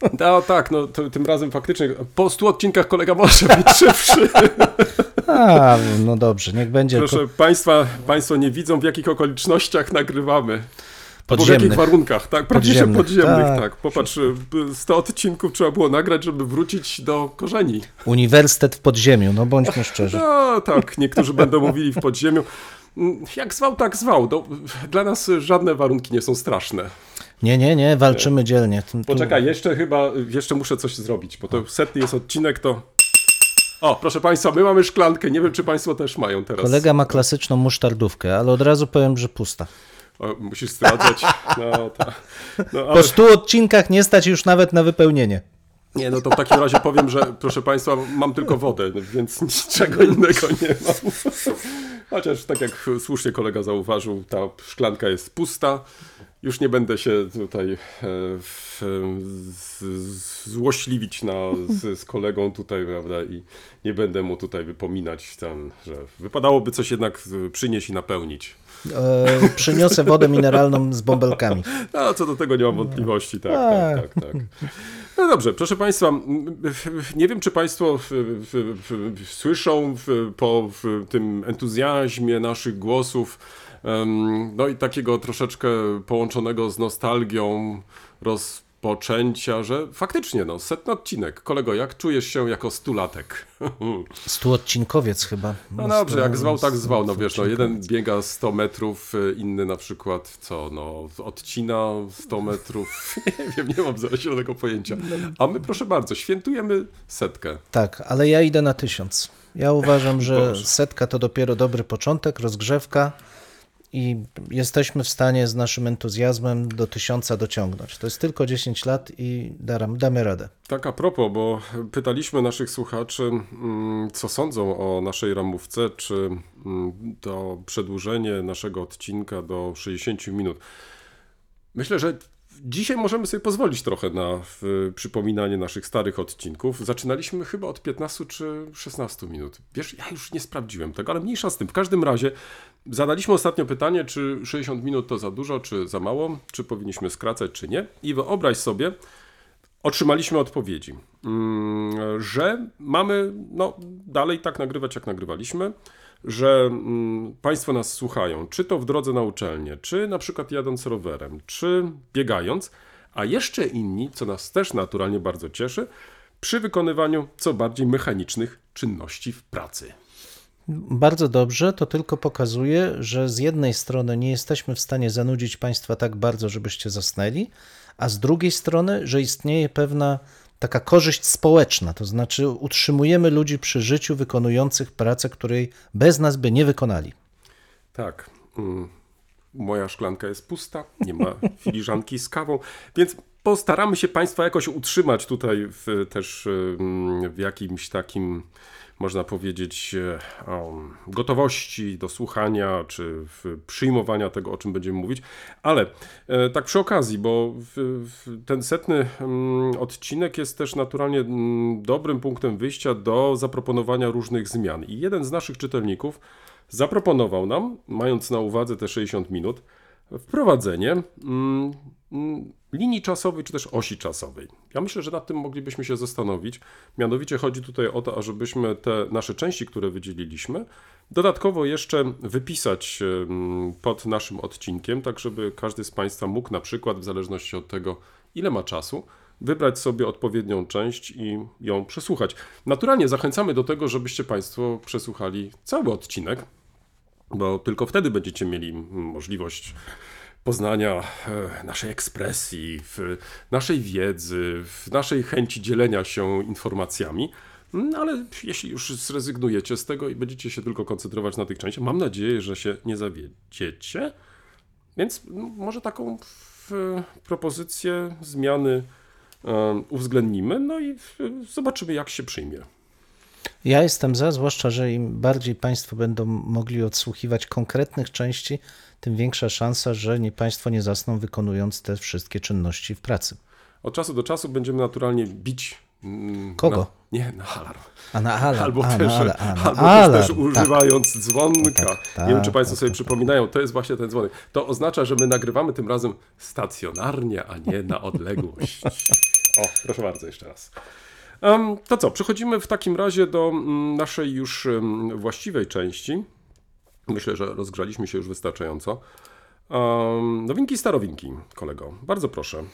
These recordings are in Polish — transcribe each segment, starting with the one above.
No tak, no to, tym razem faktycznie po 100 odcinkach kolega może być szybszy. A, no dobrze, niech będzie. Proszę Państwa, Państwo nie widzą w jakich okolicznościach nagrywamy. Albo w Podziemnych. jakich warunkach, tak? Praktycznie Podziemnych, podziemnych, tak. tak. Popatrz, y, 100 odcinków trzeba było nagrać, żeby wrócić do korzeni. Uniwersytet w podziemiu, no bądźmy szczerzy. No tak, niektórzy będą mówili w podziemiu. Jak zwał, tak zwał. No, dla nas żadne warunki nie są straszne. Nie, nie, nie, walczymy dzielnie. Tu- Poczekaj, jeszcze chyba, jeszcze muszę coś zrobić, bo to setny jest odcinek, to... O, proszę Państwa, my mamy szklankę, nie wiem, czy Państwo też mają teraz. Kolega ma klasyczną musztardówkę, ale od razu powiem, że pusta. O, musisz zdradzać. No, tak. No, ale... Po stu odcinkach nie stać już nawet na wypełnienie. Nie, no to w takim razie powiem, że proszę Państwa, mam tylko wodę, więc niczego innego nie mam. Chociaż tak jak słusznie kolega zauważył, ta szklanka jest pusta. Już nie będę się tutaj e, w, z, złośliwić na, z, z kolegą tutaj, prawda, i nie będę mu tutaj wypominać tam, że wypadałoby coś jednak przynieść i napełnić. E, przyniosę wodę mineralną z bąbelkami. No, co do tego nie mam wątpliwości, tak, tak, tak, tak. No dobrze, proszę Państwa, nie wiem, czy Państwo w, w, słyszą po tym entuzjazmie naszych głosów, no i takiego troszeczkę połączonego z nostalgią rozpoczęcia, że faktycznie, no, setny odcinek. Kolego, jak czujesz się jako stulatek? Stuodcinkowiec chyba. No dobrze, jak zwał, tak zwał. No wiesz, no jeden biega 100 metrów, y, inny na przykład co, no odcina 100 metrów. Nie wiem, nie mam zielonego pojęcia. A my proszę bardzo, świętujemy setkę. Tak, ale ja idę na tysiąc. Ja uważam, że Boże. setka to dopiero dobry początek, rozgrzewka i jesteśmy w stanie z naszym entuzjazmem do tysiąca dociągnąć. To jest tylko 10 lat i daram, damy radę. Tak a propos, bo pytaliśmy naszych słuchaczy, mm, co sądzą o naszej ramówce, czy mm, to przedłużenie naszego odcinka do 60 minut. Myślę, że dzisiaj możemy sobie pozwolić trochę na przypominanie naszych starych odcinków. Zaczynaliśmy chyba od 15 czy 16 minut. Wiesz, ja już nie sprawdziłem tego, ale mniejsza z tym. W każdym razie zadaliśmy ostatnio pytanie, czy 60 minut to za dużo, czy za mało, czy powinniśmy skracać, czy nie. I wyobraź sobie, otrzymaliśmy odpowiedzi, mm, że mamy no, dalej tak nagrywać, jak nagrywaliśmy, że mm, Państwo nas słuchają, czy to w drodze na uczelnię, czy na przykład jadąc rowerem, czy biegając, a jeszcze inni, co nas też naturalnie bardzo cieszy, przy wykonywaniu co bardziej mechanicznych czynności w pracy. Bardzo dobrze, to tylko pokazuje, że z jednej strony nie jesteśmy w stanie zanudzić Państwa tak bardzo, żebyście zasnęli, a z drugiej strony, że istnieje pewna taka korzyść społeczna, to znaczy utrzymujemy ludzi przy życiu wykonujących pracę, której bez nas by nie wykonali. Tak. mm, Moja szklanka jest pusta, nie ma filiżanki z kawą, więc postaramy się Państwa jakoś utrzymać tutaj w, też w jakimś takim, można powiedzieć, e, gotowości do słuchania czy przyjmowania tego, o czym będziemy mówić. Ale e, tak przy okazji, bo ten setny mm, odcinek jest też naturalnie mm, dobrym punktem wyjścia do zaproponowania różnych zmian. I jeden z naszych czytelników zaproponował nam, mając na uwadze te 60 minut, wprowadzenie mm, linii czasowej czy też osi czasowej. Ja myślę, że nad tym moglibyśmy się zastanowić. Mianowicie chodzi tutaj o to, ażebyśmy te nasze części, które wydzieliliśmy, dodatkowo jeszcze wypisać pod naszym odcinkiem, tak żeby każdy z Państwa mógł na przykład, w zależności od tego, ile ma czasu, wybrać sobie odpowiednią część i ją przesłuchać. Naturalnie zachęcamy do tego, żebyście Państwo przesłuchali cały odcinek, bo tylko wtedy będziecie mieli mm, możliwość poznania e, naszej ekspresji, w naszej wiedzy, w naszej chęci dzielenia się informacjami. No, ale jeśli już zrezygnujecie z tego i będziecie się tylko koncentrować na tych częściach, mam nadzieję, że się nie zawiedziecie. Więc no, może taką propozycję zmiany e, uwzględnimy, no i zobaczymy, jak się przyjmie. Ja jestem za, zwłaszcza, że im bardziej Państwo będą mogli odsłuchiwać konkretnych części, tym większa szansa, że nie, Państwo nie zasną wykonując te wszystkie czynności w pracy. Od czasu do czasu będziemy naturalnie bić. mm, Kogo? Na, nie, na alarm. A na alarm, Albo, a, też, na a, na albo alarm, też, tak. używając dzwonka. tak, nie wiem, czy tak, Państwo tak, sobie tak. przypominają, to jest właśnie ten dzwonek. To oznacza, że my nagrywamy tym razem stacjonarnie, a nie na odległość. O, proszę bardzo, jeszcze raz. To co, przechodzimy w takim razie do mm, naszej już właściwej części. Myślę, że rozgrzaliśmy się już wystarczająco. Nowinki, starowinki, kolego. Bardzo proszę.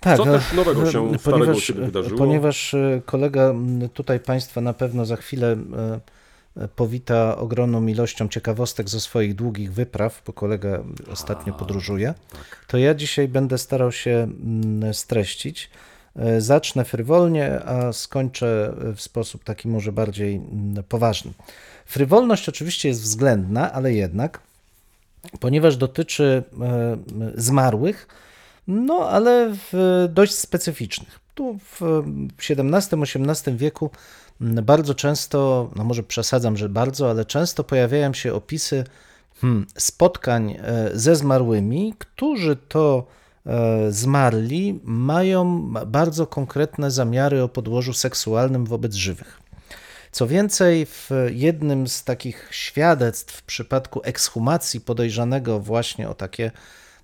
Tak, Co ale- też nowego się starego u Ciebie wydarzyło? Ponieważ e, kolega tutaj Państwa na pewno za chwilę e, e, powita ogromną ilością ciekawostek ze swoich długich wypraw, bo kolega ostatnio podróżuje, tak. to ja dzisiaj będę starał się streścić. E, Zacznę frywolnie, a skończę w sposób taki może bardziej mm, poważny. Frywolność oczywiście jest względna, ale jednak, ponieważ dotyczy e, zmarłych, no ale w dość specyficznych. Tu w XVII-XVIII wieku bardzo często, no może przesadzam, że bardzo, ale często pojawiają się opisy hmm, spotkań e, ze zmarłymi, którzy to zmarli mają bardzo konkretne zamiary o podłożu seksualnym wobec żywych. Co więcej, w jednym z takich świadectw w przypadku ekshumacji podejrzanego właśnie o takie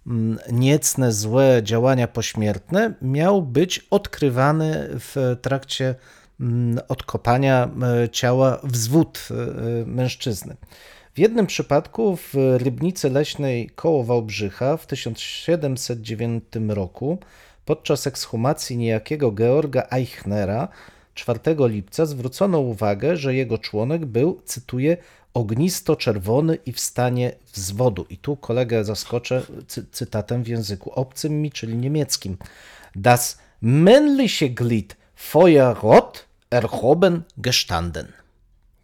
mm, niecne, złe działania pośmiertne, miał być odkrywany w trakcie mm, odkopania e, ciała wzwód e, mężczyzny. W jednym przypadku w Rybnicy Leśnej koło Wałbrzycha w 1709 roku podczas ekshumacji niejakiego Georga Eichnera 4 lipca zwrócono uwagę, że jego członek był, cytuję, ognisto-czerwony i w stanie wzwodu. I tu kolegę zaskoczę cy cytatem w języku obcym mi, czyli niemieckim. Das männliche Glied Feuerrot erhoben gestanden.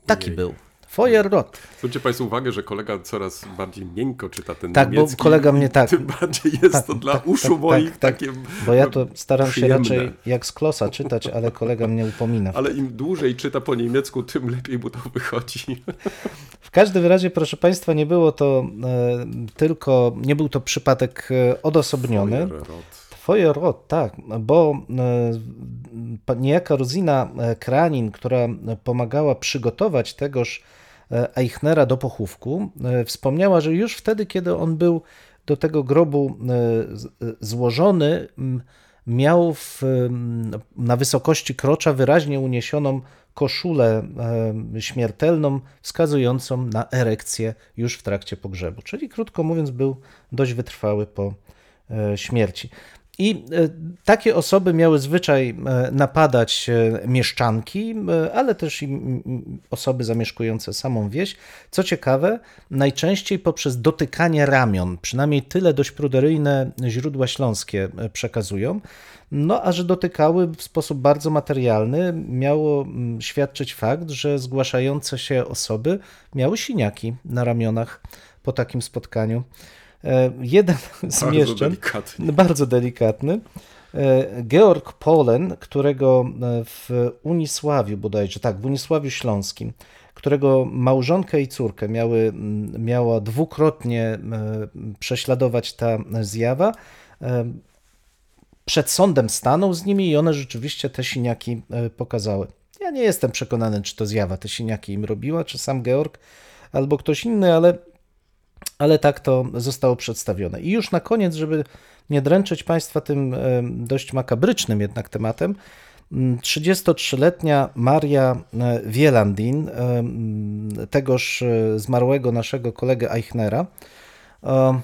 Taki był. Feuerrot. Zwróćcie Państwo uwagę, że kolega coraz bardziej miękko czyta ten Tak, bo niemiecki. kolega mnie tak- Tym bardziej jest tak, to dla tak, uszu tak, moich tak, tak. takie Bo ja to staram się przyjemne. raczej jak z klosa czytać, ale kolega mnie upomina. Ale im dłużej czyta po niemiecku, tym lepiej mu to wychodzi. W każdym razie, proszę Państwa, nie było to e, tylko, nie był to przypadek e, odosobniony. Feuerrot. Feuerrot, tak, bo e, niejaka Rozina e, Kranin, która pomagała przygotować tegoż e, Eichnera do pochówku, wspomniała, że już wtedy, kiedy on był do tego grobu złożony, miał w, na wysokości krocza wyraźnie uniesioną koszulę śmiertelną, wskazującą na erekcję już w trakcie pogrzebu. Czyli krótko mówiąc, był dość wytrwały po śmierci. I e, takie osoby miały zwyczaj e, napadać e, mieszczanki, ale też i osoby zamieszkujące samą wieś. Co ciekawe, najczęściej poprzez dotykanie ramion, przynajmniej tyle dość pruderyjne źródła śląskie przekazują. No, a że dotykały w sposób bardzo materialny, miało świadczyć fakt, że zgłaszające się osoby miały siniaki na ramionach po takim spotkaniu. E, Jeden z Bardzo mieszczan, delikatnie. bardzo delikatny, e, Georg Polen, którego e, w Unisławiu bodajże, tak, w Unisławiu Śląskim, którego małżonkę i córkę miały, miała dwukrotnie prześladować ta zjawa, przed sądem stanął z nimi i one rzeczywiście te siniaki pokazały. Ja nie jestem przekonany, czy to zjawa te siniaki im robiła, czy sam Georg, albo ktoś inny, ale, ale tak to zostało przedstawione. I już na koniec, żeby nie dręczyć Państwa tym dość makabrycznym jednak tematem, m, 33-letnia Maria e, Wielandin, tegoż e, zmarłego naszego kolegę Eichnera, e,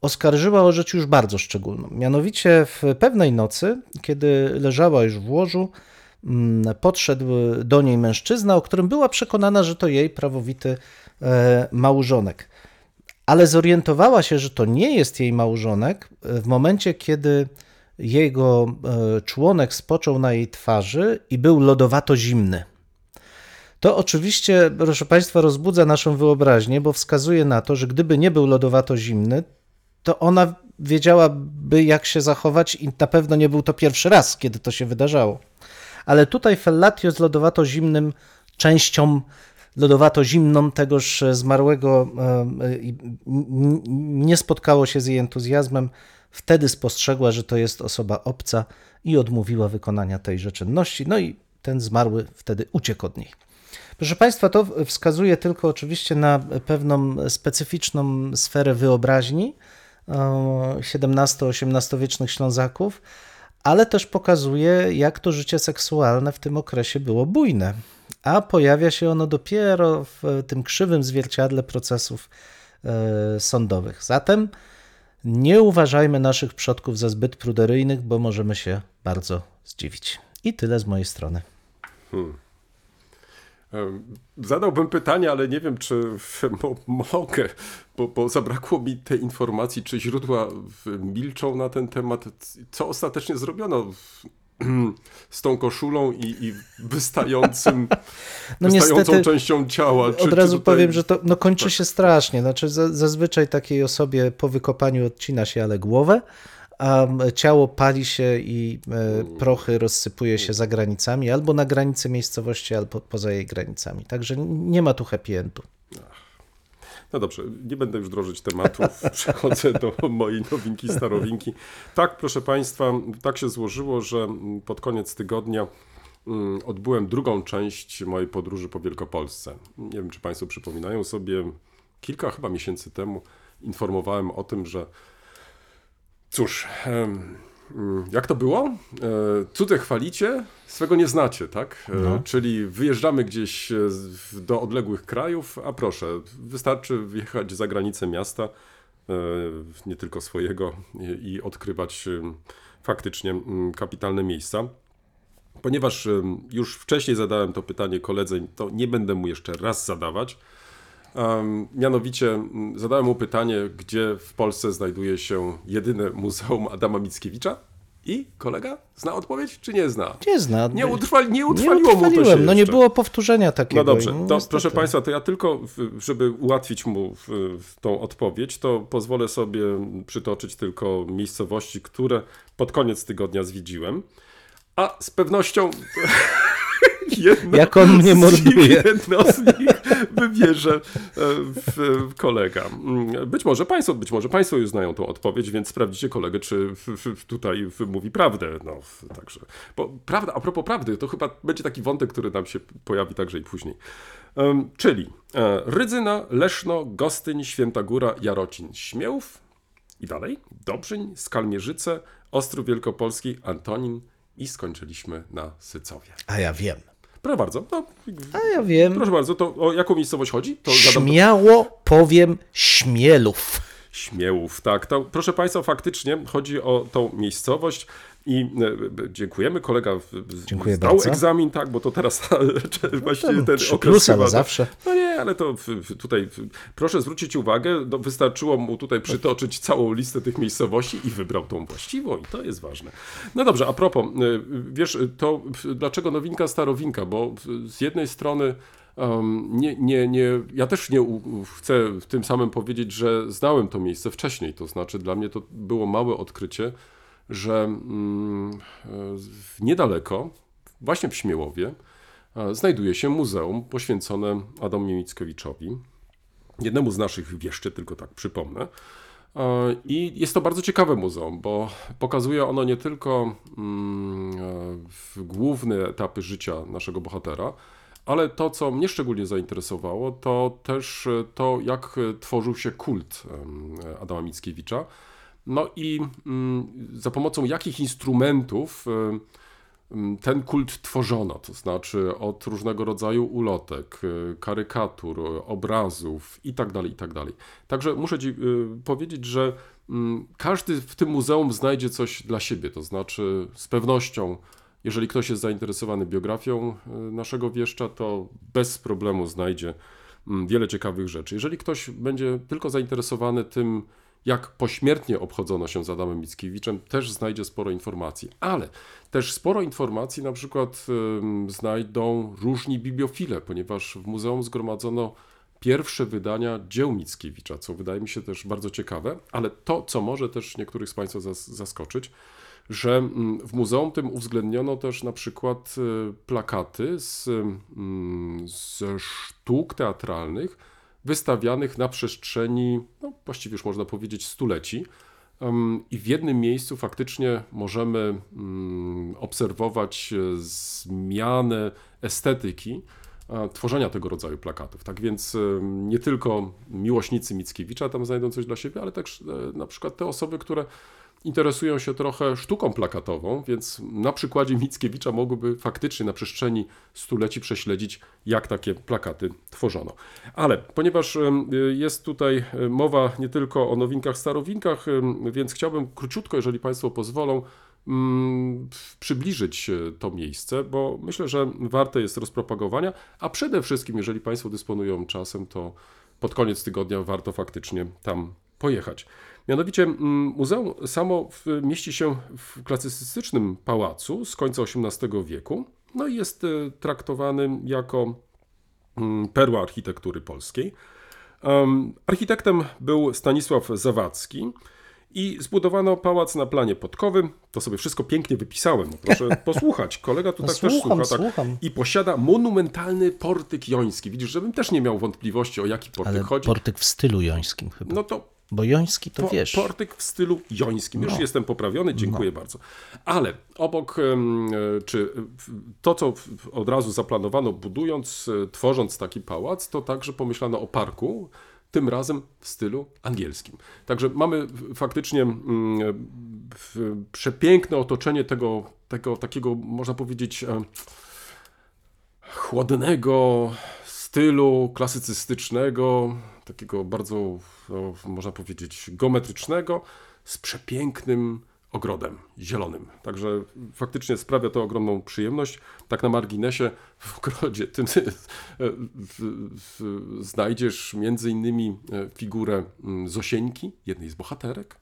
oskarżyła o rzecz już bardzo szczególną. Mianowicie w pewnej nocy, kiedy leżała już w łożu, mm, podszedł do niej mężczyzna, o którym była przekonana, że to jej prawowity małżonek. Ale zorientowała się, że to nie jest jej małżonek e, w momencie, kiedy jego e, członek spoczął na jej twarzy i był lodowato zimny. To oczywiście, proszę Państwa, rozbudza naszą wyobraźnię, bo wskazuje na to, że gdyby nie był lodowato zimny, to ona wiedziałaby, jak się zachować, i na pewno nie był to pierwszy raz, kiedy to się wydarzało. Ale tutaj fellatio z lodowato zimnym częścią lodowato zimną tegoż zmarłego e, i n- nie spotkało się z jej entuzjazmem. Wtedy spostrzegła, że to jest osoba obca i odmówiła wykonania tejże czynności. No i ten zmarły wtedy uciekł od niej. Proszę Państwa, to wskazuje tylko oczywiście na pewną specyficzną sferę wyobraźni XVII-XVIII wiecznych Ślązaków, ale też pokazuje, jak to życie seksualne w tym okresie było bujne. A pojawia się ono dopiero w tym krzywym zwierciadle procesów e, sądowych. Zatem nie uważajmy naszych przodków za zbyt pruderyjnych, bo możemy się bardzo zdziwić. I tyle z mojej strony. Em, Zadałbym pytanie, ale nie wiem, czy mo- mogę, bo, bo zabrakło mi tej informacji, czy źródła milczą na ten temat. Co ostatecznie zrobiono z tą koszulą i, i wystającym, No wystającą niestety, częścią ciała? Czy, Od razu tutaj- powiem, że to no, kończy się strasznie. Znaczy, za, zazwyczaj takiej osobie po wykopaniu odcina się ale głowę, a ciało pali się i e, prochy rozsypuje się za granicami, albo na granicy miejscowości, albo poza jej granicami. Także nie ma tu happy endu. No dobrze, nie będę już drożyć tematów. Przechodzę do mojej nowinki, starowinki. Tak, proszę Państwa, tak się złożyło, że pod koniec tygodnia mm, odbyłem drugą część mojej podróży po Wielkopolsce. Nie wiem, czy Państwo przypominają sobie, kilka chyba miesięcy temu informowałem o tym, że cóż, em, jak to było? E, Cudze chwalicie, swego nie znacie, tak? E, Czyli wyjeżdżamy gdzieś e, do odległych krajów, a proszę, wystarczy wjechać za granicę miasta, nie tylko swojego, i, odkrywać faktycznie mm, kapitalne miejsca. Ponieważ już wcześniej zadałem to pytanie koledze, to nie będę mu jeszcze raz zadawać. Mianowicie zadałem mu pytanie, gdzie w Polsce znajduje się jedyne muzeum Adama Mickiewicza i kolega zna odpowiedź, czy nie zna? Nie zna. Nie, utrwali, nie nie utrwaliło mu to się. No nie było powtórzenia takiego. No dobrze, to proszę Państwa, to ja tylko, żeby ułatwić mu tą odpowiedź, to pozwolę sobie przytoczyć tylko miejscowości, które pod koniec tygodnia zwiedziłem. A z pewnością jedno Jak on mnie z nich- morduje. Jedno z nich wybierze e, w, kolega. Być może Państwo, być może Państwo już znają tą odpowiedź, więc sprawdzicie kolegę, czy tutaj mówi prawdę. No, także. Bo prawda, a propos prawdy, to chyba będzie taki wątek, który nam się pojawi także i później. Czyli e, Rydzyna, Leszno, Gostyń, Święta Góra, Jarocin, Śmiałów i dalej, Dobrzyń, Skalmierzyce, Ostrów Wielkopolski, Antonin i skończyliśmy na Sycowie. A ja wiem. Proszę bardzo, no, A ja wiem. proszę bardzo, to o jaką miejscowość chodzi? To Śmiało powiem Śmielów. Śmiałów, tak. To, proszę Państwa, faktycznie chodzi o tą miejscowość i e, e, dziękujemy. Kolega Dziękuję zdał bardzo. egzamin, tak, bo to teraz właściwie tam ten trzy okres plus, ale chyba- zawsze. No nie, ale to tutaj proszę zwrócić uwagę, no, wystarczyło mu tutaj przytoczyć całą listę tych miejscowości i wybrał tą właściwą i to jest ważne. No dobrze, a propos, y, wiesz, to dlaczego nowinka, starowinka, bo z jednej strony Um, nie, nie, nie, ja też nie u- chcę w tym samym powiedzieć, że znałem to miejsce wcześniej. To znaczy, dla mnie to było małe odkrycie, że mm, niedaleko, właśnie w Śmiełowie, e, znajduje się muzeum poświęcone Adamowi Mickiewiczowi, jednemu z naszych wieszczy, tylko tak przypomnę. E, I jest to bardzo ciekawe muzeum, bo pokazuje ono nie tylko mm, e, główne etapy życia naszego bohatera, ale to, co mnie szczególnie zainteresowało, to też to, jak tworzył się kult Adama Mickiewicza. No i mm, za pomocą jakich instrumentów e, mm, ten kult tworzono, to znaczy od różnego rodzaju ulotek, e, karykatur, e, obrazów itd., itd. Także muszę Ci powiedzieć, że mm, każdy w tym muzeum znajdzie coś dla siebie, to znaczy z pewnością, jeżeli ktoś jest zainteresowany biografią naszego wieszcza, to bez problemu znajdzie wiele ciekawych rzeczy. Jeżeli ktoś będzie tylko zainteresowany tym, jak pośmiertnie obchodzono się z Adamem Mickiewiczem, też znajdzie sporo informacji. Ale też sporo informacji na przykład znajdą różni bibliofile, ponieważ w muzeum zgromadzono pierwsze wydania dzieł Mickiewicza, co wydaje mi się też bardzo ciekawe, ale to, co może też niektórych z Państwa zas zaskoczyć, że w muzeum tym uwzględniono też na przykład y, plakaty z, ze sztuk teatralnych wystawianych na przestrzeni, no właściwie już można powiedzieć, stuleci. I w jednym miejscu faktycznie możemy mm, obserwować e, zmianę estetyki e, tworzenia tego rodzaju plakatów. Tak więc e, nie tylko miłośnicy Mickiewicza tam znajdą coś dla siebie, ale też na przykład te osoby, które interesują się trochę sztuką plakatową, więc na przykładzie Mickiewicza mogłyby faktycznie na przestrzeni stuleci prześledzić, jak takie plakaty tworzono. Ale ponieważ jest tutaj mowa nie tylko o nowinkach, starowinkach, więc chciałbym króciutko, jeżeli Państwo pozwolą, przybliżyć e, to miejsce, bo myślę, że warte jest rozpropagowania, a przede wszystkim, jeżeli Państwo dysponują czasem, to pod koniec tygodnia warto faktycznie tam pojechać. Mianowicie mm, muzeum samo mieści się w klasycystycznym pałacu z końca XVIII wieku, no i jest e, traktowany jako mm, perła architektury polskiej. Em, Architektem był Stanisław Zawadzki i zbudowano pałac na planie podkowym. To sobie wszystko pięknie wypisałem. No proszę posłuchać. Kolega tu No tak też słucham, słucha. Tak. I posiada monumentalny portyk joński. Widzisz, żebym też nie miał wątpliwości, o jaki portyk Ale chodzi. portyk w stylu jońskim chyba. No to Bo joński to po, wiesz. portyk w stylu jońskim. Już No. jestem poprawiony, dziękuję bardzo. Ale obok, e, czy to, co od razu zaplanowano, budując, e, tworząc taki pałac, to także pomyślano o parku, tym razem w stylu angielskim. Także mamy faktycznie mm, e, przepiękne otoczenie tego, tego takiego, można powiedzieć, chłodnego stylu klasycystycznego, takiego bardzo, no, można powiedzieć, geometrycznego, z przepięknym ogrodem zielonym. Także faktycznie sprawia to ogromną przyjemność. Tak na marginesie w ogrodzie tym znajdziesz między innymi e, figurę mm, Zosieńki, jednej z bohaterek,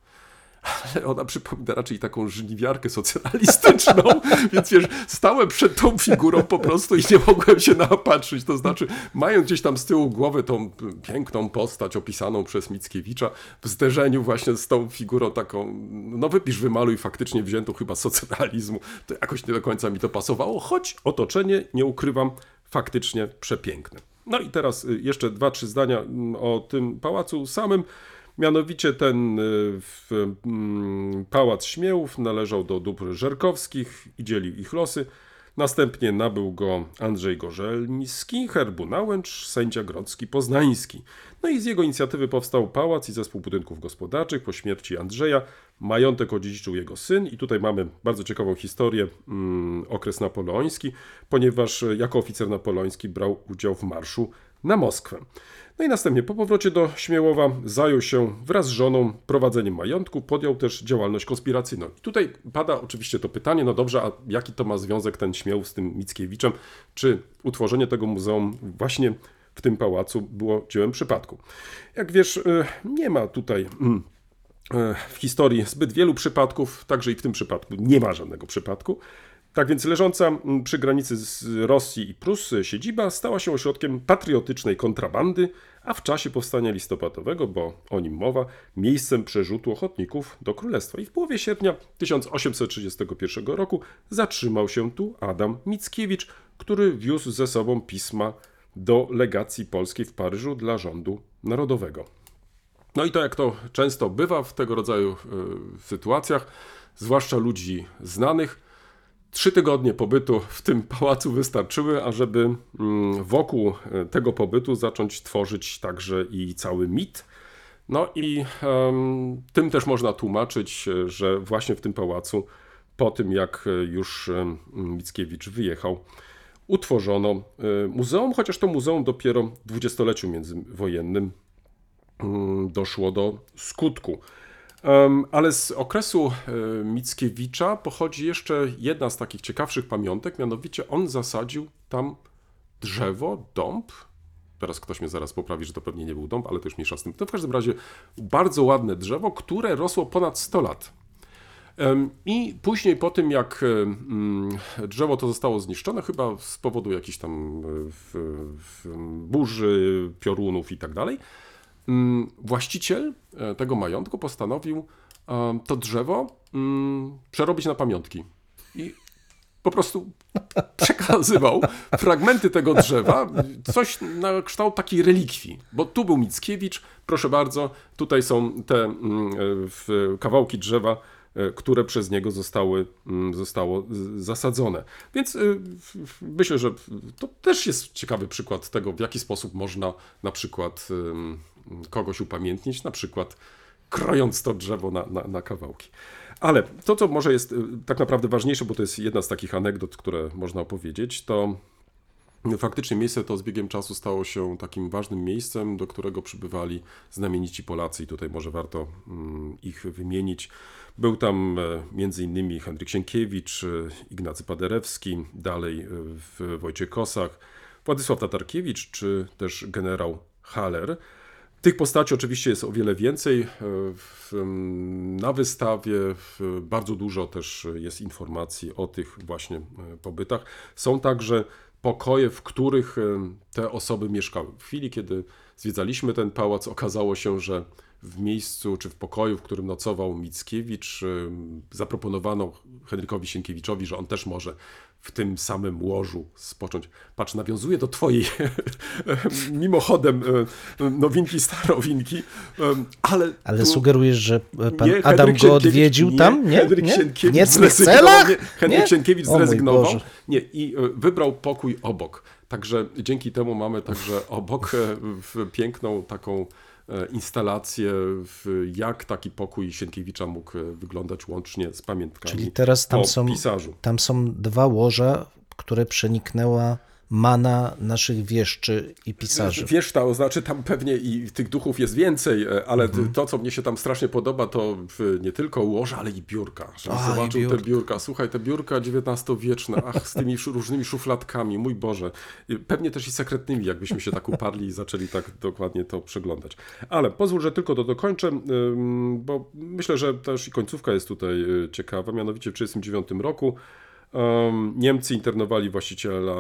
ale ona przypomina raczej taką żniwiarkę socjalistyczną, więc wiesz, stałem przed tą figurą po prostu i nie mogłem się napatrzyć. To znaczy, mając gdzieś tam z tyłu głowy tą piękną postać opisaną przez Mickiewicza, w zderzeniu właśnie z tą figurą taką, no wypisz, wymaluj faktycznie wziętą chyba socjalizmu, to jakoś nie do końca mi to pasowało, choć otoczenie, nie ukrywam, faktycznie przepiękne. No i teraz y, jeszcze dwa, trzy zdania mm, o tym pałacu samym. Mianowicie ten y, mm, pałac Śmiełów należał do dóbr Żerkowskich i dzielił ich losy. Następnie nabył go Andrzej Gorzelmiski, herbu Nałęcz, sędzia grodzki poznański. No i z jego inicjatywy powstał pałac i zespół budynków gospodarczych. Po śmierci Andrzeja majątek odziedziczył jego syn i tutaj mamy bardzo ciekawą historię, mm, okres napoleoński, ponieważ e, jako oficer napoleoński brał udział w marszu na Moskwę. No i następnie po powrocie do Śmiełowa zajął się wraz z żoną prowadzeniem majątku, podjął też działalność konspiracyjną. I tutaj pada oczywiście to pytanie, no dobrze, a jaki to ma związek ten Śmiełów z tym Mickiewiczem? Czy utworzenie tego muzeum właśnie w tym pałacu było dziełem przypadku? Jak wiesz, y, nie ma tutaj mm, e, w historii zbyt wielu przypadków, także i w tym przypadku nie ma żadnego przypadku. Tak więc leżąca mm, przy granicy z Rosji i Prus siedziba stała się ośrodkiem patriotycznej kontrabandy, a w czasie powstania listopadowego, bo o nim mowa, miejscem przerzutu ochotników do królestwa. I w połowie sierpnia 1831 roku zatrzymał się tu Adam Mickiewicz, który wiózł ze sobą pisma do legacji polskiej w Paryżu dla rządu narodowego. No i to jak to często bywa w tego rodzaju y, sytuacjach, zwłaszcza ludzi znanych, trzy tygodnie pobytu w tym pałacu wystarczyły, ażeby mm, wokół y, tego pobytu zacząć tworzyć także i cały mit. No i em, tym też można tłumaczyć, y, że właśnie w tym pałacu, po tym jak y, już Mickiewicz wyjechał, utworzono muzeum, chociaż to muzeum dopiero w dwudziestoleciu międzywojennym mm, doszło do skutku. Ale z okresu e, Mickiewicza pochodzi jeszcze jedna z takich ciekawszych pamiątek, mianowicie on zasadził tam drzewo, dąb Teraz ktoś mnie zaraz poprawi, że to pewnie nie był dąb, ale to już mniejsza z tym. To w każdym razie bardzo ładne drzewo, które rosło ponad 100 lat. I później po tym, jak em, drzewo to zostało zniszczone, chyba z powodu jakichś tam e, burzy, piorunów i tak dalej, mm, właściciel e, tego majątku postanowił em, to drzewo mm, przerobić na pamiątki. I po prostu przekazywał fragmenty tego drzewa, coś na kształt takiej relikwii. Bo tu był Mickiewicz, proszę bardzo, tutaj są te mm, e, kawałki drzewa, e, które przez niego zostały, mm, zostało zasadzone. Więc myślę, że to też jest ciekawy przykład tego, w jaki sposób można na przykład kogoś upamiętnić, na przykład krojąc to drzewo na, na, na kawałki. Ale to, co może jest y, tak naprawdę ważniejsze, bo to jest jedna z takich anegdot, które można opowiedzieć, to faktycznie miejsce to z biegiem czasu stało się takim ważnym miejscem, do którego przybywali znamienici Polacy i tutaj może warto mm, ich wymienić. Był tam e, innymi Henryk Sienkiewicz, e, Ignacy Paderewski, dalej e, Wojciech Kosach, Władysław Tatarkiewicz czy też generał Haller. Tych postaci oczywiście jest o wiele więcej. e, na wystawie bardzo dużo też jest informacji o tych właśnie e, pobytach. Są także pokoje, w których em, te osoby mieszkały. W chwili, kiedy zwiedzaliśmy ten pałac, okazało się, że w miejscu czy w pokoju, w którym nocował Mickiewicz, zaproponowano Henrykowi Sienkiewiczowi, że on też może w tym samym łożu spocząć. Patrz, nawiązuje do twojej mimochodem e, nowinki, starowinki, em, ale... Ale tu- sugerujesz, że e, pan nie, Adam Henryk go odwiedził nie, tam? Nie? Henryk nie? Sienkiewicz nie zrezygnował? Nie, Henryk Nie? Sienkiewicz zrezygnował. Nie, i e, wybrał pokój obok. Także dzięki temu mamy także obok e, w piękną taką e, instalację, w jak taki pokój Sienkiewicza mógł e, wyglądać łącznie z pamiętkami Czyli teraz tam są, pisarzu. tam są dwa łoża, które przeniknęła mana naszych wieszczy i pisarzy. Wiesz, to znaczy tam pewnie i tych duchów jest więcej, e, ale to, co mnie się tam strasznie podoba, to nie tylko łoże, ale i biurka. Że A, zobaczył biurka. te biurka. Słuchaj, te biurka XIX-wieczne, ach, z tymi różnymi szufladkami, mój Boże. Pewnie też i sekretnymi, jakbyśmy się tak uparli i zaczęli tak dokładnie to przeglądać. Ale pozwól, że tylko to dokończę, bo myślę, że też i końcówka jest tutaj y, ciekawa. Mianowicie w 1939 roku Niemcy internowali właściciela,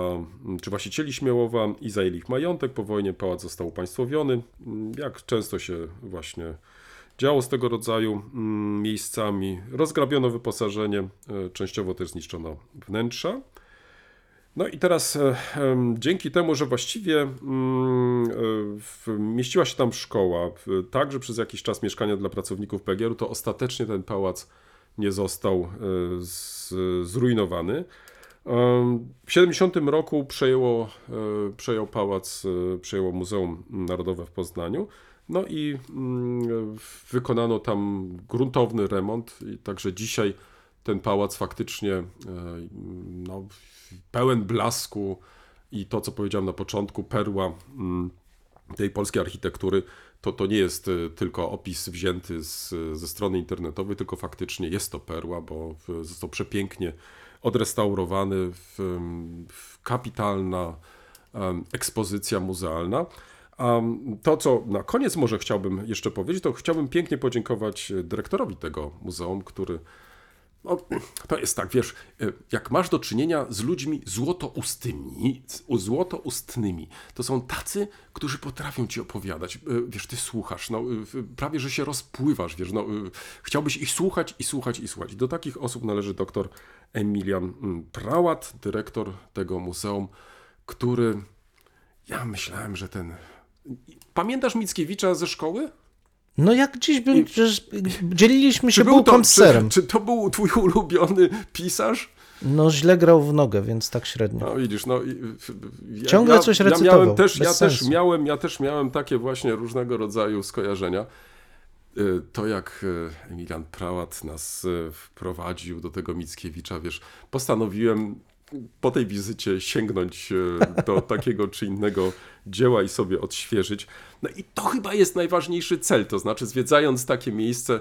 czy właścicieli Śmiałowa i zajęli ich majątek. Po wojnie pałac został upaństwowiony. Jak często się właśnie działo z tego rodzaju miejscami. Rozgrabiono wyposażenie, e, częściowo też zniszczono wnętrza. No i teraz e, dzięki temu, że właściwie e, mieściła się tam szkoła, także przez jakiś czas mieszkania dla pracowników PGR-u, to ostatecznie ten pałac nie został e, zrujnowany. W 70 roku przejęło, e, przejął pałac, e, przejęło Muzeum Narodowe w Poznaniu. No i mm, wykonano tam gruntowny remont i także dzisiaj ten pałac faktycznie no, pełen blasku i to, co powiedziałem na początku, perła mm, tej polskiej architektury, to, to nie jest e, tylko opis wzięty z, ze strony internetowej, tylko faktycznie jest to perła, bo został przepięknie odrestaurowany, w, w kapitalna ekspozycja muzealna. To, co na koniec może chciałbym jeszcze powiedzieć, to chciałbym pięknie podziękować dyrektorowi tego muzeum, który no, to jest tak, wiesz, e, jak masz do czynienia z ludźmi złotoustnymi, z- złotoustnymi, to są tacy, którzy potrafią ci opowiadać. E, Wiesz, ty słuchasz, no, w- prawie że się rozpływasz, wiesz, no, chciałbyś ich słuchać i słuchać i słuchać. Do takich osób należy doktor Emilian mm, Prałat, dyrektor tego muzeum, który, ja myślałem, że ten... Pamiętasz Mickiewicza ze szkoły? No jak dziś bym, dzieliliśmy się bułką to, z serem. Czy, czy to był twój ulubiony pisarz? No źle grał w nogę, więc tak średnio. No widzisz, no ja, Ciągle ja, coś ja recytował, miałem też, ja też miałem, ja też miałem takie właśnie różnego rodzaju skojarzenia. Y, To jak y, Emilian Prałat nas y, wprowadził do tego Mickiewicza, wiesz, postanowiłem po tej wizycie sięgnąć y, do takiego czy innego dzieła i sobie odświeżyć. No i to chyba jest najważniejszy cel, to znaczy zwiedzając takie miejsce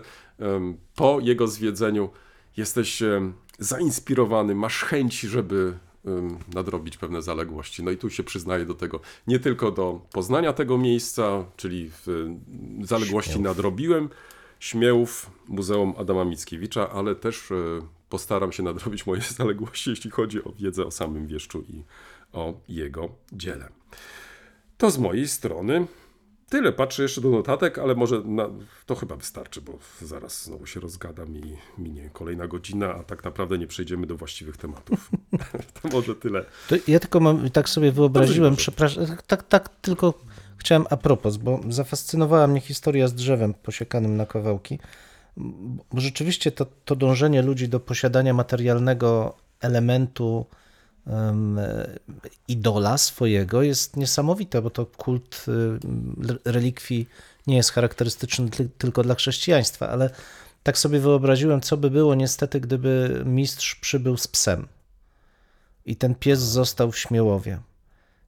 po jego zwiedzeniu jesteś zainspirowany, masz chęć, żeby nadrobić pewne zaległości. No i tu się przyznaję do tego, nie tylko do poznania tego miejsca, czyli zaległości Śmiałów. nadrobiłem, Śmiełów, Muzeum Adama Mickiewicza, ale też y, postaram się nadrobić moje zaległości, jeśli chodzi o wiedzę o samym Wieszczu i o jego dziele. To z mojej strony tyle. Patrzę jeszcze do notatek, ale może na, to chyba wystarczy, bo zaraz znowu się rozgadam i minie kolejna godzina, a tak naprawdę nie przejdziemy do właściwych tematów. to może tyle. To ja tylko mam, tak sobie wyobraziłem, przepraszam, tak, tak tylko chciałem a propos, bo zafascynowała mnie historia z drzewem posiekanym na kawałki, bo rzeczywiście to, to dążenie ludzi do posiadania materialnego elementu em, idola swojego jest niesamowite, bo to kult y, relikwii nie jest charakterystyczny ty- tylko dla chrześcijaństwa, ale tak sobie wyobraziłem, co by było niestety, gdyby mistrz przybył z psem i ten pies został w Śmiełowie.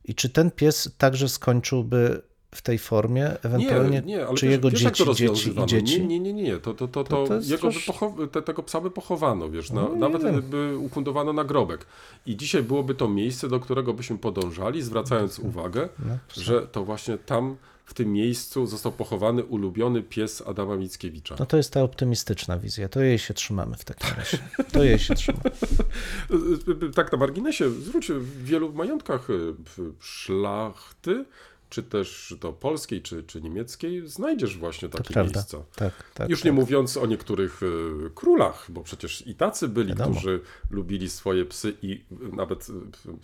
I czy ten pies także skończyłby w tej formie, ewentualnie, nie, nie, ale czy wiesz, jego wiesz, dzieci, dzieci i dzieci? Nie, nie, nie, nie. To, to, to, To- to, jego trosz- te, tego psa by pochowano, wiesz, na, No, nawet wiem. by ufundowano nagrobek. I dzisiaj byłoby to miejsce, do którego byśmy podążali, zwracając uwagę, No, że to właśnie tam, w tym miejscu został pochowany ulubiony pies Adama Mickiewicza. No to jest ta optymistyczna wizja, to jej się trzymamy w takim razie. To jej się trzymamy. Tak na marginesie, zwróć w wielu majątkach y, szlachty, czy też to polskiej, czy, czy niemieckiej, znajdziesz właśnie To takie prawda. miejsca. Tak, tak. Już tak. nie mówiąc o niektórych y, królach, bo przecież i tacy byli, Wiadomo. którzy lubili swoje psy i nawet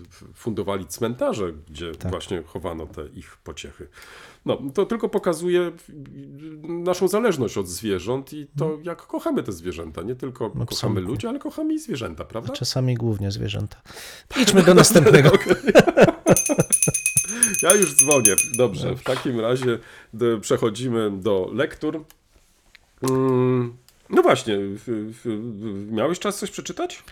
f- fundowali cmentarze, gdzie Tak. właśnie chowano te ich pociechy. No, to tylko pokazuje y, naszą zależność od zwierząt i to, jak kochamy te zwierzęta. Nie tylko kochamy Mhm. absolutnie. ludzi, ale kochamy i zwierzęta, prawda? Czasami głównie zwierzęta. Idźmy do następnego. Ja już dzwonię. Dobrze, w takim razie przechodzimy do lektur. Mm, No właśnie, miałeś czas coś przeczytać?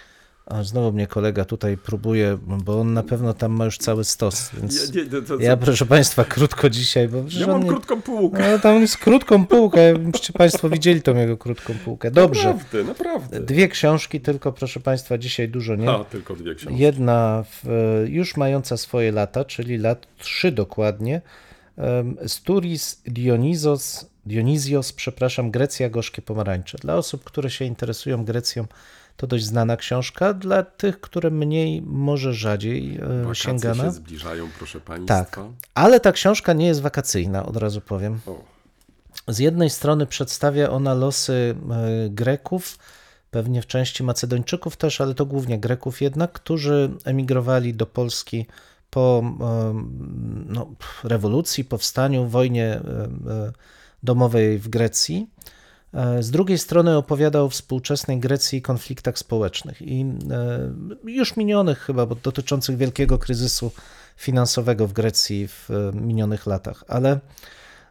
A znowu mnie kolega tutaj próbuje, bo on na pewno tam ma już cały stos, więc Ja, nie, to, to, ja proszę Państwa krótko dzisiaj, bo ja mam nie- krótką półkę. No, tam jest krótką półkę, byście Państwo widzieli tą jego krótką półkę. Dobrze. Naprawdę, naprawdę. Dwie książki tylko, proszę Państwa, dzisiaj dużo nie. A, tylko dwie książki. Jedna w, już mająca swoje lata, czyli lat trzy dokładnie. Sturis Dionizos, Dionizios, przepraszam, Grecja, gorzkie pomarańcze. Dla osób, które się interesują Grecją, to dość znana książka. Dla tych, które mniej, może rzadziej e, Wakacje sięgana. się zbliżają, proszę państwa. Tak, ale ta książka nie jest wakacyjna, od razu powiem. O, Z jednej strony przedstawia ona losy e, Greków, pewnie w części Macedończyków też, ale to głównie Greków jednak, którzy emigrowali do Polski po e, no, rewolucji, powstaniu, wojnie domowej w Grecji. E, Z drugiej strony opowiada o współczesnej Grecji i konfliktach społecznych i e, już minionych chyba, bo dotyczących wielkiego kryzysu finansowego w Grecji w e, minionych latach, ale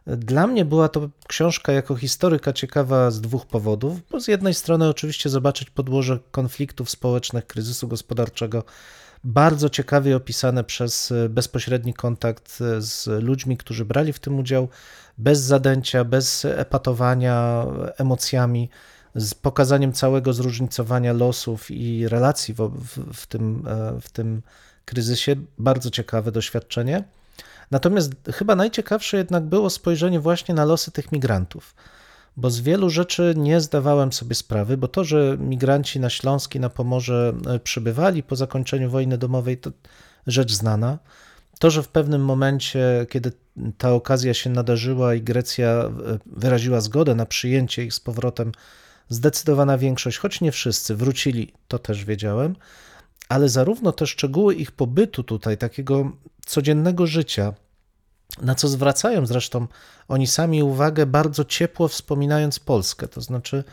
dla mnie była to książka jako historyka ciekawa z dwóch powodów, bo z jednej strony oczywiście zobaczyć podłoże konfliktów społecznych, kryzysu gospodarczego, bardzo ciekawie opisane przez e, bezpośredni kontakt e, z ludźmi, którzy brali w tym udział, bez zadęcia, bez epatowania emocjami, z pokazaniem całego zróżnicowania losów i relacji w, w, w, tym, e, w tym kryzysie. Bardzo ciekawe doświadczenie. Natomiast chyba najciekawsze jednak było spojrzenie właśnie na losy tych migrantów, bo z wielu rzeczy nie zdawałem sobie sprawy, bo to, że migranci na Śląski, na Pomorze e, przybywali po zakończeniu wojny domowej, to rzecz znana. To, że w pewnym momencie, kiedy ta okazja się nadarzyła i Grecja e, wyraziła zgodę na przyjęcie ich z powrotem, zdecydowana większość, choć nie wszyscy, wrócili, to też wiedziałem, ale zarówno te szczegóły ich pobytu tutaj, takiego codziennego życia, na co zwracają zresztą oni sami uwagę, bardzo ciepło wspominając Polskę. To znaczy,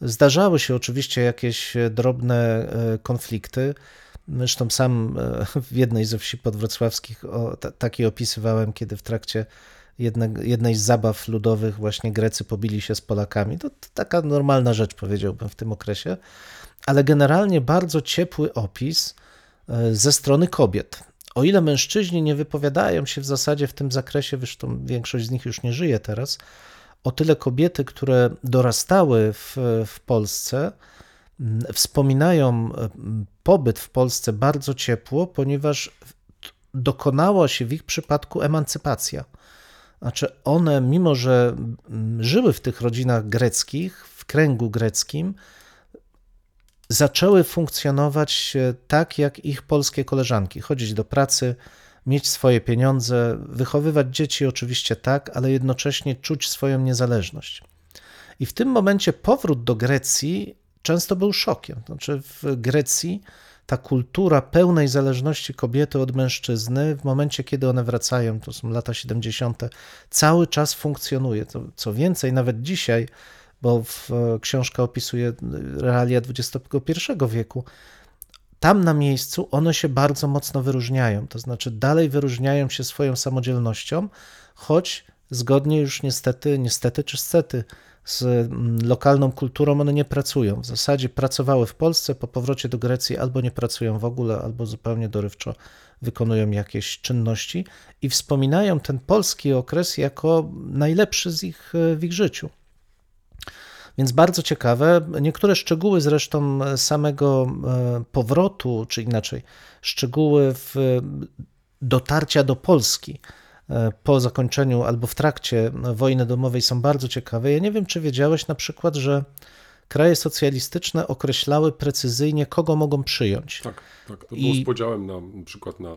zdarzały się oczywiście jakieś drobne e, konflikty. Zresztą sam e, w jednej ze wsi podwrocławskich o, ta, taki opisywałem, kiedy w trakcie jedne, jednej z zabaw ludowych właśnie Grecy pobili się z Polakami. To, to taka normalna rzecz, powiedziałbym, w tym okresie. Ale generalnie bardzo ciepły opis e, ze strony kobiet. O ile mężczyźni nie wypowiadają się w zasadzie w tym zakresie, zresztą większość z nich już nie żyje teraz, o tyle kobiety, które dorastały w, w Polsce, mm, wspominają mm, pobyt w Polsce bardzo ciepło, ponieważ dokonała się w ich przypadku emancypacja. Znaczy one, mimo że mm, żyły w tych rodzinach greckich, w kręgu greckim, zaczęły funkcjonować e, tak jak ich polskie koleżanki, chodzić do pracy, mieć swoje pieniądze, wychowywać dzieci oczywiście tak, ale jednocześnie czuć swoją niezależność. I w tym momencie powrót do Grecji często był szokiem. Znaczy w Grecji ta kultura pełnej zależności kobiety od mężczyzny, w momencie kiedy one wracają, to są lata 70., cały czas funkcjonuje. To, co więcej, nawet dzisiaj, bo w, książka opisuje realia XXI wieku, tam na miejscu one się bardzo mocno wyróżniają. To znaczy, dalej wyróżniają się swoją samodzielnością, choć zgodnie już niestety, niestety czy stety, z mm, lokalną kulturą one nie pracują. W zasadzie pracowały w Polsce, po powrocie do Grecji albo nie pracują w ogóle, albo zupełnie dorywczo wykonują jakieś czynności i wspominają ten polski okres jako najlepszy z ich, w ich życiu. Więc bardzo ciekawe. Niektóre szczegóły zresztą samego e, powrotu, czy inaczej, szczegóły dotarcia do Polski e, po zakończeniu albo w trakcie wojny domowej są bardzo ciekawe. Ja nie wiem, czy wiedziałeś na przykład, że kraje socjalistyczne określały precyzyjnie, kogo mogą przyjąć. Tak, tak. To I- było z podziałem na, na przykład na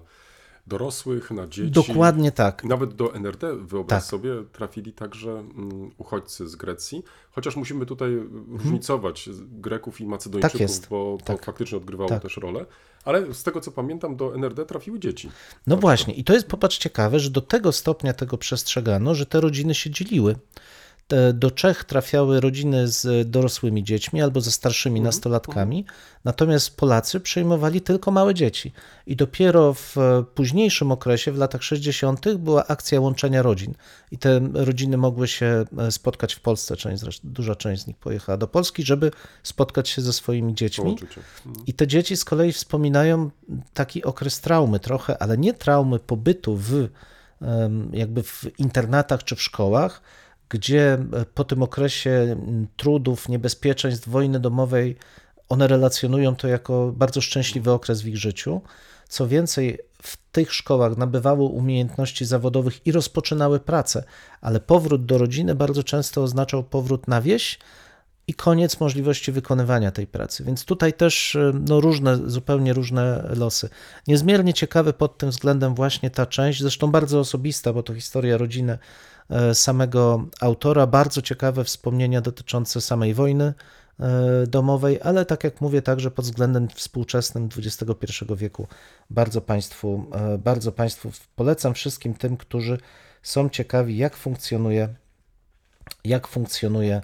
dorosłych, na dzieci. Dokładnie tak. Nawet do NRD, wyobraź Tak. sobie, trafili także mm, uchodźcy z Grecji. Chociaż musimy tutaj Mhm. różnicować Greków i Macedończyków, Tak bo to Tak. faktycznie odgrywało Tak. też rolę. Ale z tego co pamiętam, do NRD trafiły dzieci. No właśnie, i to jest popatrz ciekawe, że do tego stopnia tego przestrzegano, że te rodziny się dzieliły. Do Czech trafiały rodziny z dorosłymi dziećmi albo ze starszymi nastolatkami, natomiast Polacy przyjmowali tylko małe dzieci. I dopiero w e, późniejszym okresie, w latach 60., była akcja łączenia rodzin. I te rodziny mogły się e, spotkać w Polsce. Część, duża część z nich pojechała do Polski, żeby spotkać się ze swoimi dziećmi. Się. I te dzieci z kolei wspominają taki okres traumy trochę, ale nie traumy pobytu w jakby w internatach czy w szkołach, gdzie e, po tym okresie trudów, niebezpieczeństw, wojny domowej one relacjonują to jako bardzo szczęśliwy okres w ich życiu. Co więcej, w tych szkołach nabywały umiejętności zawodowych i rozpoczynały pracę, ale powrót do rodziny bardzo często oznaczał powrót na wieś, i koniec możliwości wykonywania tej pracy. Więc tutaj też y, no, różne, zupełnie różne losy. Niezmiernie ciekawy pod tym względem właśnie ta część, zresztą bardzo osobista, bo to historia rodziny e, samego autora, bardzo ciekawe wspomnienia dotyczące samej wojny e, domowej, ale tak jak mówię, także pod względem współczesnym XXI wieku bardzo Państwu, e, bardzo Państwu polecam wszystkim tym, którzy są ciekawi, jak funkcjonuje, jak funkcjonuje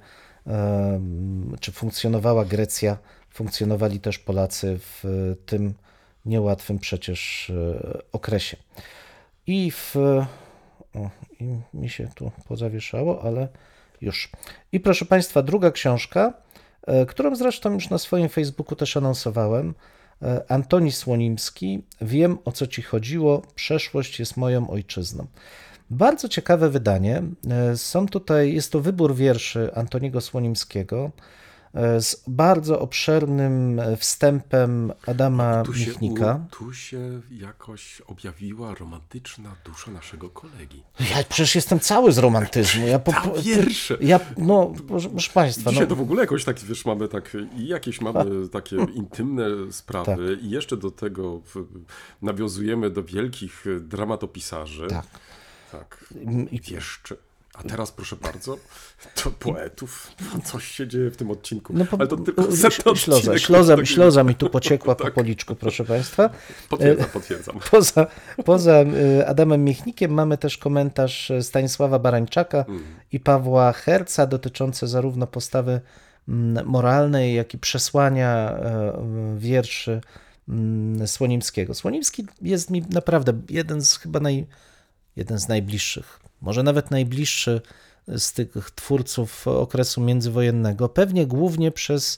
czy funkcjonowała Grecja, funkcjonowali też Polacy w tym niełatwym przecież e, okresie. I w. O, i mi się tu pozawieszało, ale już. I proszę Państwa, druga książka, e, którą zresztą już na swoim Facebooku też anonsowałem. E, Antoni Słonimski. Wiem o co ci chodziło. Przeszłość jest moją ojczyzną. Bardzo ciekawe wydanie. E, Są tutaj, jest to wybór wierszy Antoniego Słonimskiego z bardzo obszernym e, wstępem Adama Tu się, Michnika. u, tu się jakoś objawiła romantyczna dusza naszego kolegi. Ja przecież jestem cały z romantyzmu. Ja, po, Ta wiersze. ja no, proszę, proszę Państwa, Dzisiaj no, to w ogóle jakoś tak, wiesz, mamy tak jakieś mamy takie intymne sprawy i jeszcze do tego nawiązujemy do wielkich e, dramatopisarzy. tak. Tak. I- Wieszczy. A teraz proszę bardzo, to poetów. Coś się dzieje w tym odcinku. No, po, Ale to tylko śloza, śloza, Taki- śloza mi tu pociekła po Tak. policzku, proszę Państwa. Potwierdzam, potwierdzam. Poza, poza y, Adamem Michnikiem mamy też komentarz y, Stanisława Barańczaka i Pawła Herca dotyczący zarówno postawy mm, moralnej, jak i przesłania e, wierszy mm, Słonimskiego. Słonimski jest mi naprawdę jeden z chyba naj, jeden z najbliższych, może nawet najbliższy z tych twórców okresu międzywojennego. Pewnie głównie przez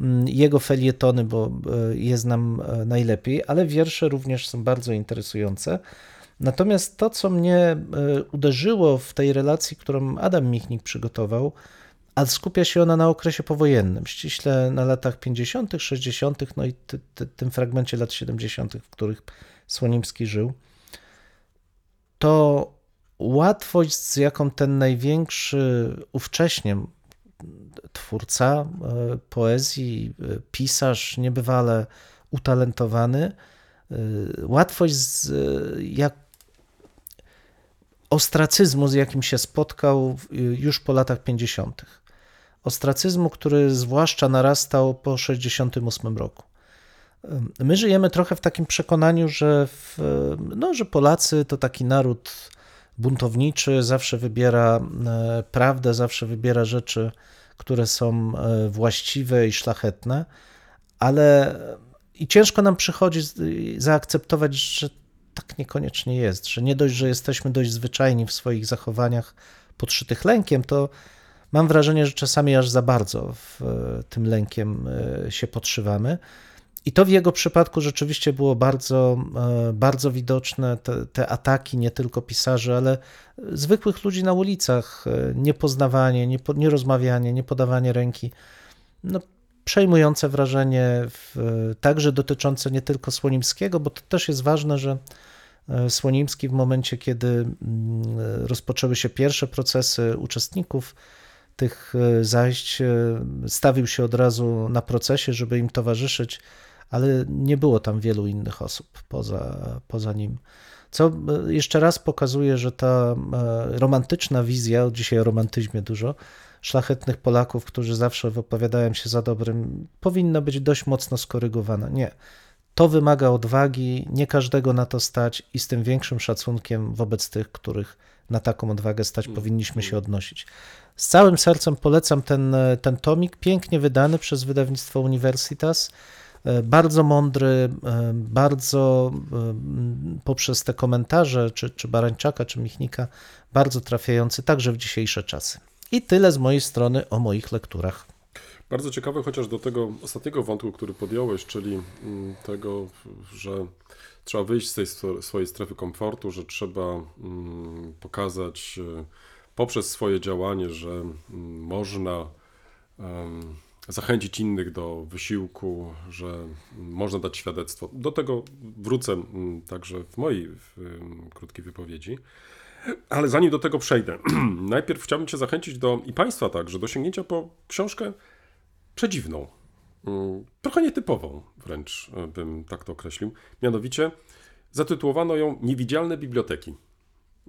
mm, jego felietony, bo e, je znam e, najlepiej, ale wiersze również są bardzo interesujące. Natomiast to, co mnie e, uderzyło w tej relacji, którą Adam Michnik przygotował, a skupia się ona na okresie powojennym, ściśle na latach 50., 60., no i ty, ty, tym fragmencie lat 70., w których Słonimski żył. To łatwość, z jaką ten największy ówcześnie twórca e, poezji, e, pisarz niebywale utalentowany, e, łatwość, z, jak ostracyzmu, z jakim się spotkał już po latach 50. Ostracyzmu, który zwłaszcza narastał po 68 roku. My żyjemy trochę w takim przekonaniu, że, w, no, że Polacy to taki naród buntowniczy, zawsze wybiera e, prawdę, zawsze wybiera rzeczy, które są e, właściwe i szlachetne, ale i ciężko nam przychodzi zaakceptować, że tak niekoniecznie jest, że nie dość, że jesteśmy dość zwyczajni w swoich zachowaniach podszytych lękiem, to mam wrażenie, że czasami aż za bardzo w tym lękiem e, się podszywamy. I to w jego przypadku rzeczywiście było bardzo, e, bardzo widoczne, te, te, ataki nie tylko pisarzy, ale zwykłych ludzi na ulicach, e, niepoznawanie, niepo, nierozmawianie, niepodawanie ręki. No, przejmujące wrażenie, w, także dotyczące nie tylko Słonimskiego, bo to też jest ważne, że e, Słonimski w momencie, kiedy mm, rozpoczęły się pierwsze procesy uczestników tych zajść, stawił się od razu na procesie, żeby im towarzyszyć ale nie było tam wielu innych osób poza, poza nim. Co e, jeszcze raz pokazuje, że ta e, romantyczna wizja, dzisiaj o romantyzmie dużo, szlachetnych Polaków, którzy zawsze wypowiadają się za dobrym, powinna być dość mocno skorygowana. Nie. To wymaga odwagi, nie każdego na to stać i z tym większym szacunkiem wobec tych, których na taką odwagę stać, mm. powinniśmy się odnosić. Z całym sercem polecam ten, e, ten tomik, pięknie wydany przez wydawnictwo Universitas. E, bardzo mądry, e, bardzo e, poprzez te komentarze, czy, czy Barańczaka, czy Michnika, bardzo trafiający także w dzisiejsze czasy. I tyle z mojej strony o moich lekturach. Bardzo ciekawe, chociaż do tego ostatniego wątku, który podjąłeś, czyli mm, tego, że trzeba wyjść z tej swojej strefy komfortu, że trzeba mm, pokazać poprzez swoje działanie, że mm, można zachęcić innych do wysiłku, że można dać świadectwo. Do tego wrócę mm, także w mojej w, krótkiej wypowiedzi. Ale zanim do tego przejdę, najpierw chciałbym Cię zachęcić do i Państwa także do sięgnięcia po książkę przedziwną, mm, trochę nietypową wręcz e, bym tak to określił. Mianowicie zatytułowano ją Niewidzialne biblioteki.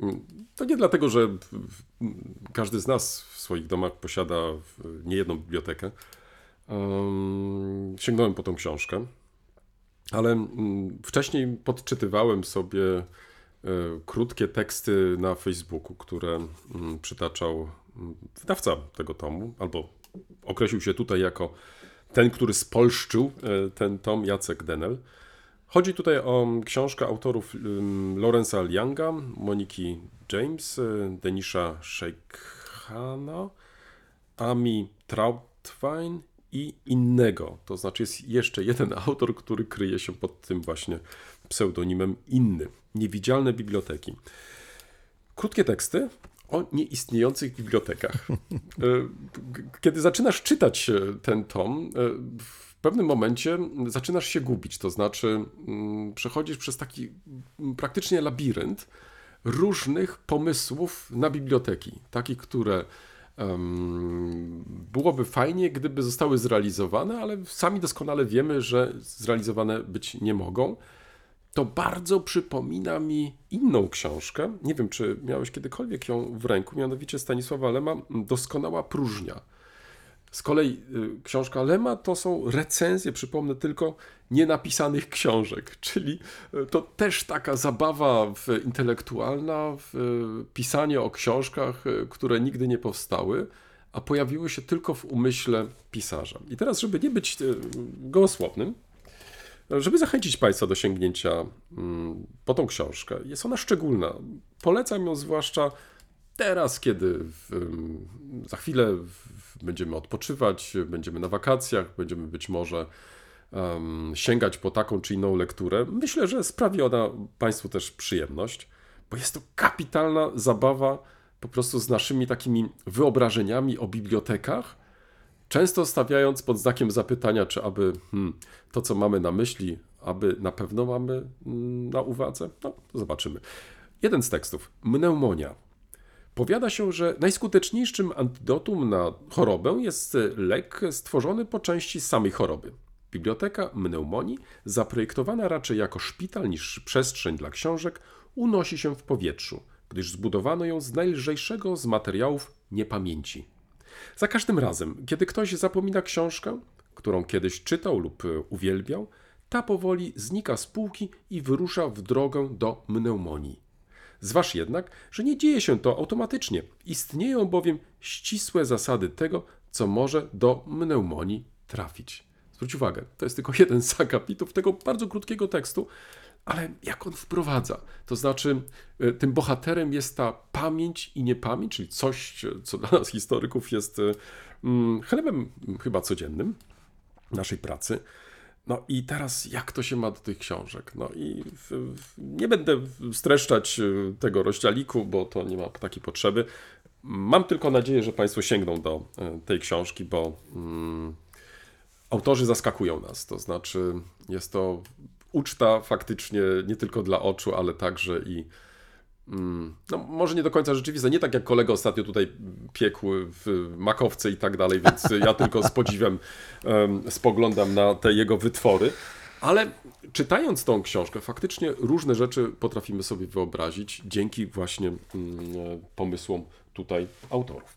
Mm, to nie dlatego, że każdy z nas w swoich domach posiada niejedną bibliotekę, sięgnąłem po tą książkę, ale mm, wcześniej podczytywałem sobie e, krótkie teksty na Facebooku, które mm, przytaczał mm, wydawca tego tomu, albo określił się tutaj jako ten, który spolszczył e, ten tom, Jacek Denel. Chodzi tutaj o książkę autorów Lorenza Lianga, Moniki James, e, Denisha Sheikhana, Ami Trautwein i innego. To znaczy jest jeszcze jeden autor, który kryje się pod tym właśnie pseudonimem inny. Niewidzialne biblioteki. Krótkie teksty o nieistniejących bibliotekach. E, kiedy zaczynasz czytać ten tom, e, w pewnym momencie zaczynasz się gubić, to znaczy mm, przechodzisz przez taki mm, praktycznie labirynt różnych pomysłów na biblioteki, takich, które Byłoby fajnie, gdyby zostały zrealizowane, ale sami doskonale wiemy, że zrealizowane być nie mogą. To bardzo przypomina mi inną książkę. Nie wiem, czy miałeś kiedykolwiek ją w ręku, mianowicie Stanisława Lema Doskonała próżnia. Z kolei y, książka Lema to są recenzje, przypomnę tylko, nienapisanych książek, czyli y, to też taka zabawa intelektualna, w y, pisanie o książkach, które nigdy nie powstały, a pojawiły się tylko w umyśle pisarza. I teraz, żeby nie być gołosłownym, żeby zachęcić Państwa do sięgnięcia mm, po tą książkę, jest ona szczególna. Polecam ją zwłaszcza teraz, kiedy w, za chwilę będziemy odpoczywać, będziemy na wakacjach, będziemy być może um, sięgać po taką czy inną lekturę, myślę, że sprawi ona Państwu też przyjemność, bo jest to kapitalna zabawa po prostu z naszymi takimi wyobrażeniami o bibliotekach, często stawiając pod znakiem zapytania, czy aby hmm, to, co mamy na myśli, aby na pewno mamy mm, na uwadze? No, zobaczymy. Jeden z tekstów. Pneumonia. Powiada się, że najskuteczniejszym antidotum na chorobę jest lek stworzony po części samej choroby. Biblioteka pneumonii, zaprojektowana raczej jako szpital niż przestrzeń dla książek, unosi się w powietrzu, gdyż zbudowano ją z najlżejszego z materiałów niepamięci. Za każdym razem, kiedy ktoś zapomina książkę, którą kiedyś czytał lub uwielbiał, ta powoli znika z półki i wyrusza w drogę do pneumonii. Zważ jednak, że nie dzieje się to automatycznie. Istnieją bowiem ścisłe zasady tego, co może do pneumonii trafić. Zwróć uwagę, to jest tylko jeden z akapitów tego bardzo krótkiego tekstu, ale jak on wprowadza? To znaczy, y, tym bohaterem jest ta pamięć i niepamięć, czyli coś, co dla nas historyków jest y, mm, chlebem chyba codziennym naszej pracy. No i teraz jak to się ma do tych książek? No i w, w, nie będę streszczać y, tego rozdziałiku, bo to nie ma takiej potrzeby. Mam tylko nadzieję, że Państwo sięgną do tej książki, bo mm, autorzy zaskakują nas. To znaczy, jest to uczta faktycznie nie tylko dla oczu, ale także i no, może nie do końca rzeczywista. Nie tak jak kolega ostatnio tutaj piekł w makowce i tak dalej, więc ja tylko z podziwem spoglądam na te jego wytwory. Ale czytając tą książkę, faktycznie różne rzeczy potrafimy sobie wyobrazić dzięki właśnie mm, pomysłom tutaj autorów.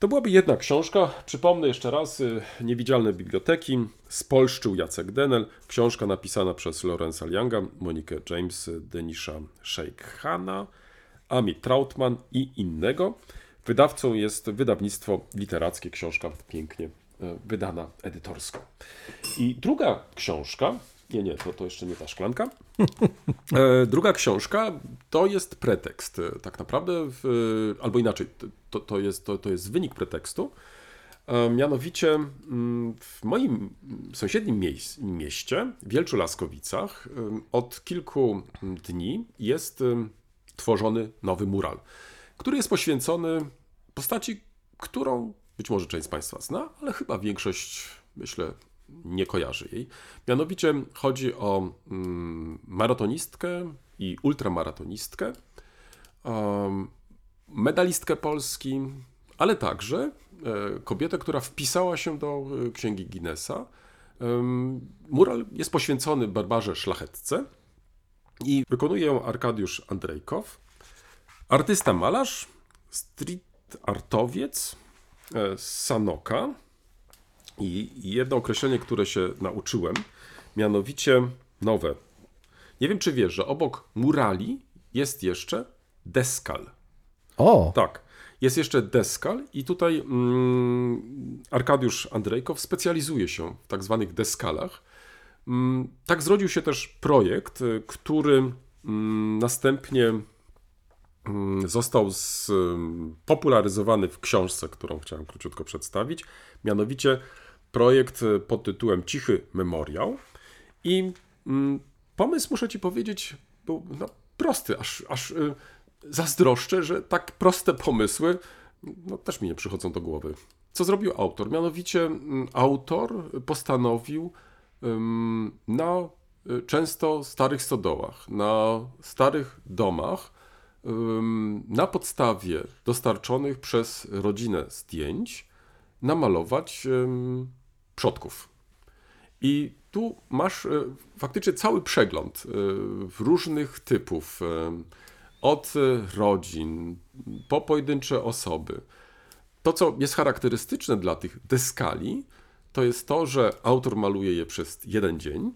To byłaby jedna książka. Przypomnę jeszcze raz, y, Niewidzialne biblioteki, spolszczył Jacek Denel, książka napisana przez Lorenza Younga, Monikę James, Denisza Sheikhana, Ami Trautman i innego. Wydawcą jest wydawnictwo literackie, książka pięknie y, wydana edytorsko. I druga książka, nie, nie, to, to jeszcze nie ta szklanka. E, druga książka to jest pretekst, e, tak naprawdę, w, albo inaczej, to, to, jest, to, to jest wynik pretekstu. E, mianowicie mm, w moim sąsiednim mieście, w Wielczu Laskowicach, od kilku dni jest tworzony nowy mural, który jest poświęcony postaci, którą być może część z Państwa zna, ale chyba większość, myślę, nie kojarzy jej. Mianowicie chodzi o mm, maratonistkę i ultramaratonistkę, medalistkę Polski, ale także e, kobietę, która wpisała się do e, Księgi Guinnessa. Mural jest poświęcony Barbarze Szlachetce i wykonuje ją Arkadiusz Andrejkow. Artysta malarz, street artowiec e, z Sanoka, i jedno określenie, które się nauczyłem, mianowicie nowe. Nie wiem, czy wiesz, że obok murali jest jeszcze deskal. O! Tak. Jest jeszcze deskal i tutaj mm, Arkadiusz Andrejkow specjalizuje się w tak zwanych deskalach. Mm, tak zrodził się też projekt, y, który mm, następnie mm, został popularyzowany w książce, którą chciałem króciutko przedstawić. Mianowicie projekt pod tytułem Cichy Memoriał. I mm, pomysł, muszę Ci powiedzieć, był no, prosty, aż, aż y, zazdroszczę, że tak proste pomysły no, też mi nie przychodzą do głowy. Co zrobił autor? Mianowicie mm, autor postanowił na y, często starych stodołach, na starych domach, na podstawie dostarczonych przez rodzinę zdjęć, namalować przodków. I tu masz e, faktycznie cały przegląd e, różnych typów, e, od rodzin po pojedyncze osoby. To, co jest charakterystyczne dla tych deskali, to jest to, że autor maluje je przez jeden dzień.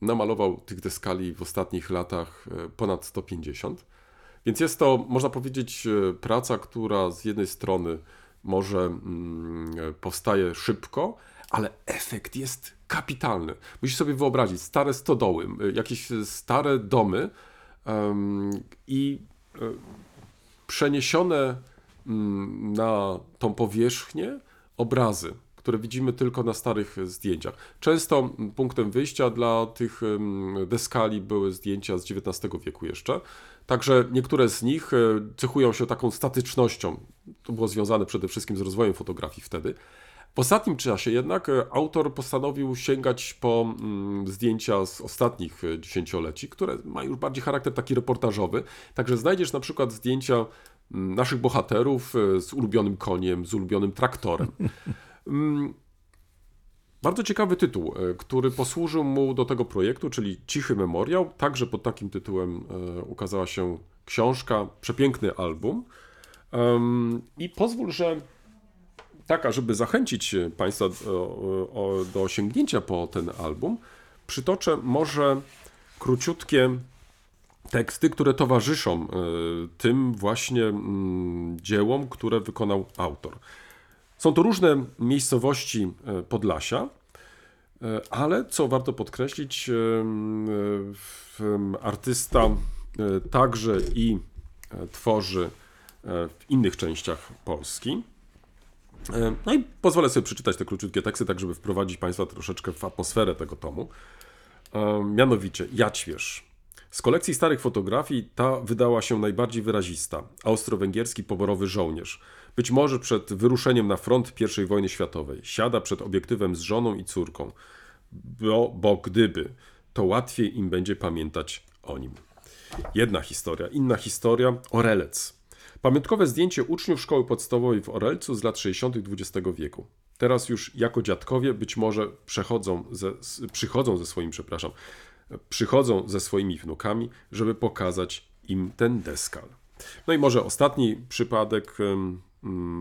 Namalował tych deskali w ostatnich latach ponad 150. Więc jest to, można powiedzieć, praca, która z jednej strony może mm, powstaje szybko, ale efekt jest kapitalny. Musisz sobie wyobrazić stare stodoły, jakieś stare domy um, i um, przeniesione na tą powierzchnię obrazy, które widzimy tylko na starych zdjęciach. Często punktem wyjścia dla tych deskali były zdjęcia z XIX wieku jeszcze. Także niektóre z nich e, cechują się taką statycznością. To było związane przede wszystkim z rozwojem fotografii wtedy. W ostatnim czasie jednak e, autor postanowił sięgać po mm, zdjęcia z ostatnich e, dziesięcioleci, które mają już bardziej charakter taki reportażowy. Także znajdziesz na przykład zdjęcia mm, naszych bohaterów e, z ulubionym koniem, z ulubionym traktorem. Mm, Bardzo ciekawy tytuł, który posłużył mu do tego projektu, czyli Cichy Memoriał. Także pod takim tytułem ukazała się książka, przepiękny album. I pozwól, że taka, żeby zachęcić Państwa do, o- do sięgnięcia po ten album, przytoczę może króciutkie teksty, które towarzyszą e, tym właśnie mm, dziełom, które wykonał autor. Są to różne miejscowości e, Podlasia, e, ale co warto podkreślić, e, artysta e, także i e, tworzy e, w innych częściach Polski. No i pozwolę sobie przeczytać te króciutkie teksty, tak żeby wprowadzić Państwa troszeczkę w atmosferę tego tomu. Mianowicie, Jaćwierz. Z kolekcji starych fotografii ta wydała się najbardziej wyrazista. Austro-węgierski poborowy żołnierz. Być może przed wyruszeniem na front I wojny światowej. Siada przed obiektywem z żoną i córką. Bo, bo gdyby, to łatwiej im będzie pamiętać o nim. Jedna historia. Inna historia. Orelec. Pamiątkowe zdjęcie uczniów szkoły podstawowej w Orelcu z lat 60. XX wieku. Teraz już jako dziadkowie być może przechodzą ze, przychodzą ze swoim, przepraszam, przychodzą ze swoimi wnukami, żeby pokazać im ten deskal. No i może ostatni przypadek,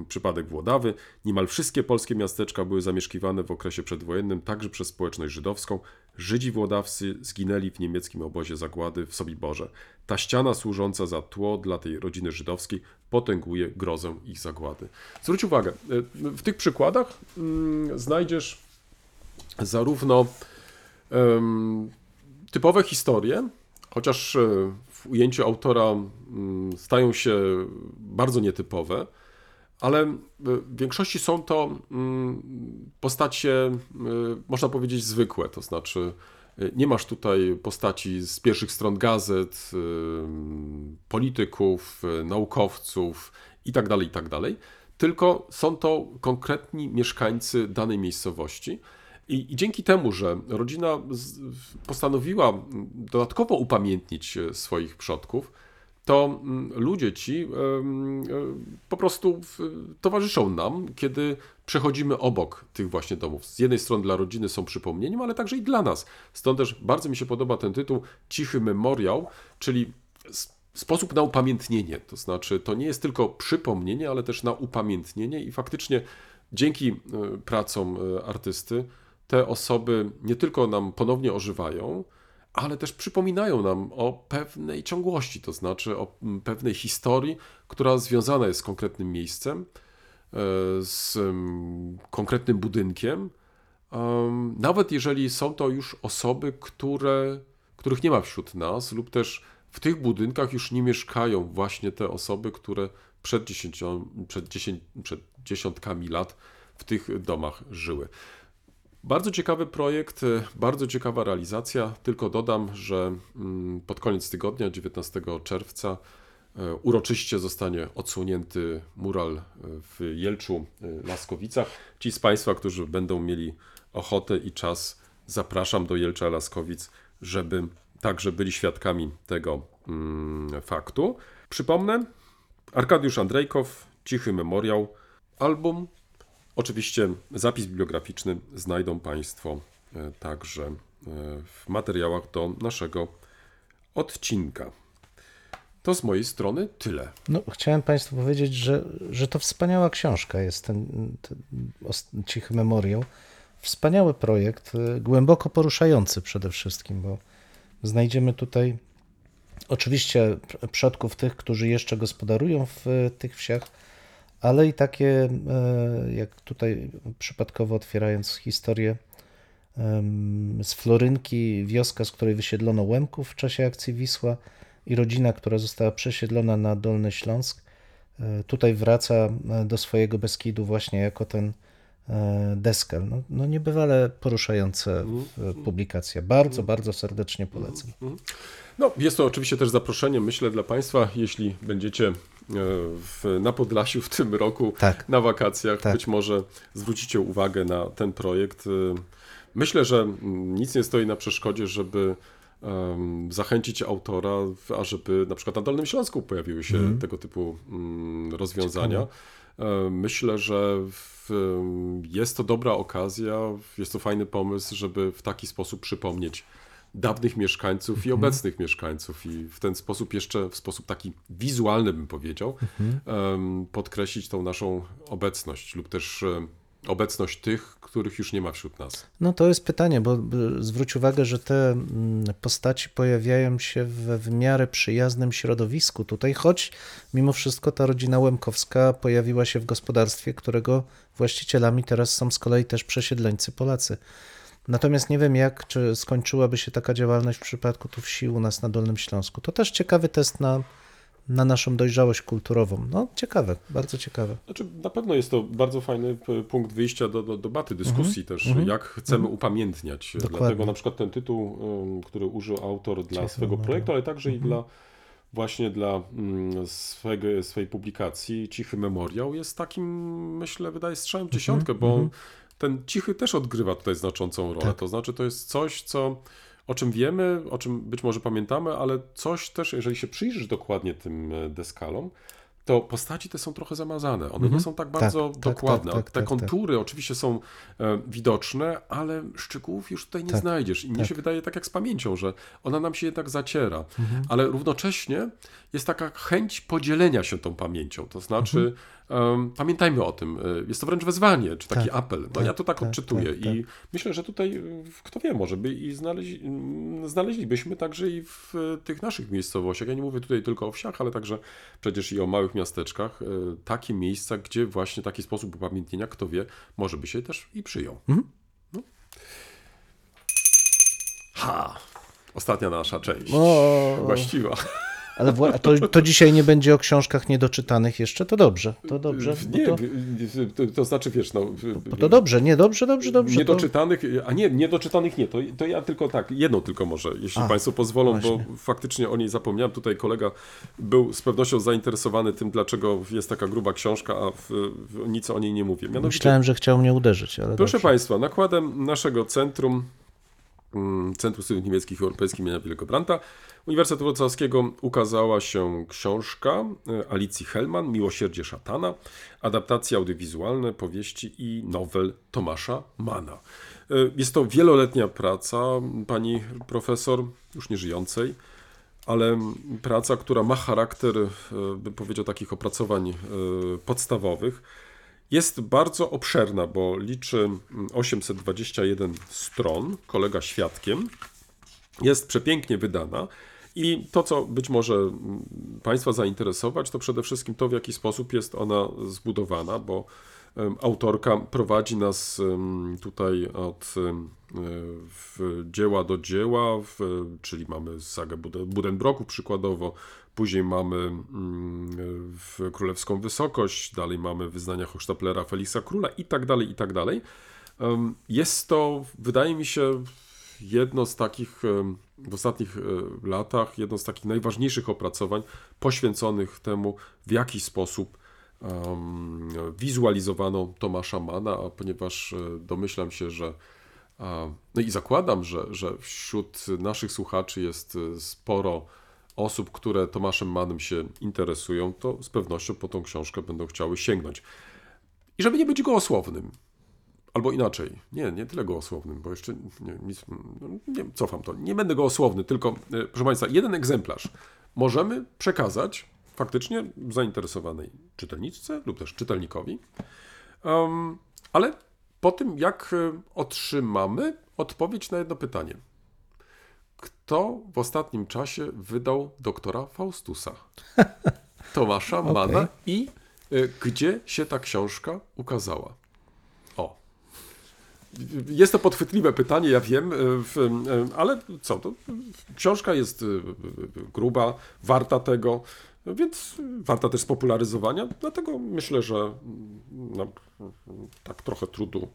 przypadek Włodawy. Niemal wszystkie polskie miasteczka były zamieszkiwane w okresie przedwojennym także przez społeczność żydowską. Żydzi włodawscy zginęli w niemieckim obozie zagłady w Sobiborze. Ta ściana służąca za tło dla tej rodziny żydowskiej potęguje grozę ich zagłady. Zwróć uwagę, y, w tych przykładach mm, znajdziesz zarówno typowe historie, chociaż e, w ujęciu autora mm, stają się bardzo nietypowe, ale e, w większości są to mm, postacie, e, można powiedzieć, zwykłe. To znaczy, e, nie masz tutaj postaci z pierwszych stron gazet, polityków, naukowców itd., itd., tylko są to konkretni mieszkańcy danej miejscowości. I, dzięki temu, że rodzina postanowiła dodatkowo upamiętnić swoich przodków, to mm, ludzie ci e, po prostu w- towarzyszą nam, kiedy przechodzimy obok tych właśnie domów. Z jednej strony dla rodziny są przypomnieniem, ale także i dla nas. Stąd też bardzo mi się podoba ten tytuł Cichy Memoriał, czyli sposób na upamiętnienie. To znaczy, to nie jest tylko przypomnienie, ale też na upamiętnienie i faktycznie dzięki e, pracom e, artysty te osoby nie tylko nam ponownie ożywają, ale też przypominają nam o pewnej ciągłości, to znaczy o mm, pewnej historii, która związana jest z konkretnym miejscem, e, z mm, konkretnym budynkiem. Em, Nawet jeżeli są to już osoby, które, których nie ma wśród nas, lub też w tych budynkach już nie mieszkają właśnie te osoby, które przed, dziesięcią, przed, dziesięć, przed dziesiątkami lat w tych domach żyły. Bardzo ciekawy projekt, e, bardzo ciekawa realizacja. Tylko dodam, że mm, pod koniec tygodnia, 19 czerwca, e, uroczyście zostanie odsłonięty mural e, w Jelczu Laskowicach. Ci z Państwa, którzy będą mieli ochotę i czas, zapraszam do Jelcza Laskowic, żeby także byli świadkami tego mm, faktu. Przypomnę, Arkadiusz Andrejkow, Cichy Memoriał, album Oczywiście zapis bibliograficzny znajdą Państwo e, także e, w materiałach do naszego odcinka. To z mojej strony tyle. No, chciałem Państwu powiedzieć, że, że to wspaniała książka jest ten, ten Cichy Memoriał. Wspaniały projekt, y, głęboko poruszający przede wszystkim, bo znajdziemy tutaj oczywiście przodków tych, którzy jeszcze gospodarują w tych wsiach, ale i takie, e, jak tutaj przypadkowo otwierając historię z Florynki, wioska, z której wysiedlono Łemków w czasie akcji Wisła i rodzina, która została przesiedlona na Dolny Śląsk, e, tutaj wraca e, do swojego Beskidu właśnie jako ten deskę. No, no niebywale poruszające e, publikacja. Bardzo, bardzo serdecznie polecam. No, jest to oczywiście też zaproszenie, myślę, dla Państwa, jeśli będziecie w, na Podlasiu w tym roku Tak. na wakacjach, Tak. być może zwrócicie uwagę na ten projekt. E, Myślę, że mm, nic nie stoi na przeszkodzie, żeby zachęcić autora, ażeby na przykład na Dolnym Śląsku pojawiły się Mhm. tego typu mm, rozwiązania. E, Myślę, że w, jest to dobra okazja, jest to fajny pomysł, żeby w taki sposób przypomnieć dawnych mieszkańców Mhm. i obecnych mieszkańców i w ten sposób jeszcze w sposób taki wizualny bym powiedział Mhm. podkreślić tą naszą obecność lub też obecność tych, których już nie ma wśród nas. No to jest pytanie, bo b- zwróć uwagę, że te postaci pojawiają się we w miarę przyjaznym środowisku tutaj, choć mimo wszystko ta rodzina Łemkowska pojawiła się w gospodarstwie, którego właścicielami teraz są z kolei też przesiedleńcy Polacy. Natomiast nie wiem jak, czy skończyłaby się taka działalność w przypadku tu wsi u nas na Dolnym Śląsku. To też ciekawy test na, na naszą dojrzałość kulturową. No ciekawe, bardzo ciekawe. Znaczy, na pewno jest to bardzo fajny punkt wyjścia do, do debaty, dyskusji też, jak chcemy upamiętniać. Dokładnie. Dlatego na przykład ten tytuł, który użył autor dla Cichy swego projektu, ale także i dla właśnie dla mm, swego, swojej publikacji Cichy Memoriał jest takim, myślę, wydaje strzałem w dziesiątkę, bo ten Cichy też odgrywa tutaj znaczącą rolę. Tak. To znaczy, to jest coś, co o czym wiemy, o czym być może pamiętamy, ale coś też, jeżeli się przyjrzysz dokładnie tym e, deskalom, to postaci te są trochę zamazane. One nie są tak bardzo tak, dokładne. tak, tak, Te tak, tak. kontury oczywiście są e, widoczne, ale szczegółów już tutaj nie Tak, znajdziesz. I mnie się wydaje tak jak z pamięcią, że ona nam się jednak zaciera. Mhm. Ale równocześnie jest taka chęć podzielenia się tą pamięcią. To znaczy, Mhm. Pamiętajmy o tym. e, Jest to wręcz wezwanie, czy taki Tak, apel. No tak, ja to tak, tak, odczytuję. tak, I myślę, że tutaj, e, kto wie, może by i znaleźli, mm, znaleźlibyśmy także i w e, tych naszych miejscowościach. Ja nie mówię tutaj tylko o wsiach, ale także przecież i o małych miasteczkach. Takie miejsca, gdzie właśnie taki sposób upamiętnienia, kto wie, może by się też i przyjął. Mhm. No. Ha! Ostatnia nasza część. O, Właściwa. Ale to, to dzisiaj nie będzie o książkach niedoczytanych jeszcze, to dobrze, to dobrze. Nie, to, to, to znaczy wiesz, no. to dobrze, nie, dobrze, dobrze, dobrze. Niedoczytanych, a nie, niedoczytanych nie, to, to ja tylko tak, jedno tylko może, jeśli A, Państwo pozwolą, właśnie. bo faktycznie o niej zapomniałem. Tutaj kolega był z pewnością zainteresowany tym, dlaczego jest taka gruba książka, a w, w, nic o niej nie mówię. Mianowicie, Myślałem, że chciał mnie uderzyć, ale proszę dobrze. Państwa, nakładem naszego centrum, Centrum Studiów Niemieckich i Europejskich imienia Wielego Branta, Uniwersytetu Wrocławskiego ukazała się książka e, Alicji Hellman, Miłosierdzie szatana, adaptacje audiowizualne, powieści i nowel Tomasza Mana. E, Jest to wieloletnia praca pani profesor, już nieżyjącej, ale praca, która ma charakter, e, bym powiedział, takich opracowań podstawowych. Jest bardzo obszerna, bo liczy mm, 821 stron, kolega świadkiem. Jest przepięknie wydana. I to, co być może mm, Państwa zainteresować, to przede wszystkim to, w jaki sposób jest ona zbudowana, bo autorka prowadzi nas tutaj od e, dzieła do dzieła, czyli mamy sagę Buden- Budenbroku przykładowo, później mamy mm, Królewską Wysokość, dalej mamy wyznania Hochstaplera Feliksa Króla i tak dalej, i tak dalej. Jest to, wydaje mi się, jedno z takich w ostatnich e, latach, jedno z takich najważniejszych opracowań poświęconych temu, w jaki sposób wizualizowano Tomasza Mana, a ponieważ e, domyślam się, że no i zakładam, że, że wśród naszych słuchaczy jest e, sporo osób, które Tomaszem Manem się interesują, to z pewnością po tą książkę będą chciały sięgnąć. I żeby nie być gołosłownym, Albo inaczej, nie, nie tyle gołosłownym, bo jeszcze nie, nic, no, nie cofam to. Nie będę gołosłowny, tylko, e, proszę Państwa, jeden egzemplarz możemy przekazać faktycznie zainteresowanej czytelniczce lub też czytelnikowi, Em, ale po tym, jak e, otrzymamy odpowiedź na jedno pytanie. Kto w ostatnim czasie wydał doktora Faustusa? Tomasza Mana i e, gdzie się ta książka ukazała? O. Jest to podchwytliwe pytanie, ja wiem, e, ale co, to książka jest gruba, warta tego. Więc warta też spopularyzowania, dlatego myślę, że mm, no, tak trochę trudu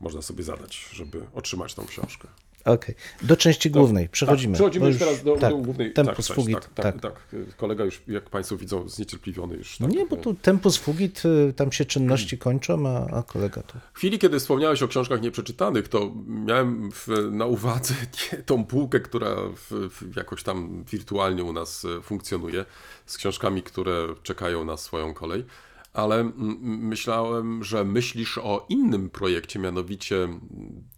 można sobie zadać, żeby otrzymać tą książkę. Okej. Do części głównej przechodzimy. Tak, przechodzimy bo już teraz do, tak, do głównej. Tempus tak, fugit. Tak, tak, tak, Kolega już, jak Państwo widzą, zniecierpliwiony już. No tak, nie, bo tu tempus fugit, y, tam się czynności kończą, a, a kolega tu. W chwili, kiedy wspomniałeś o książkach nieprzeczytanych, to miałem w, na uwadze tą półkę, która w, w jakoś tam wirtualnie u nas e, funkcjonuje, z książkami, które czekają na swoją kolej. Ale myślałem, że myślisz o innym projekcie, mianowicie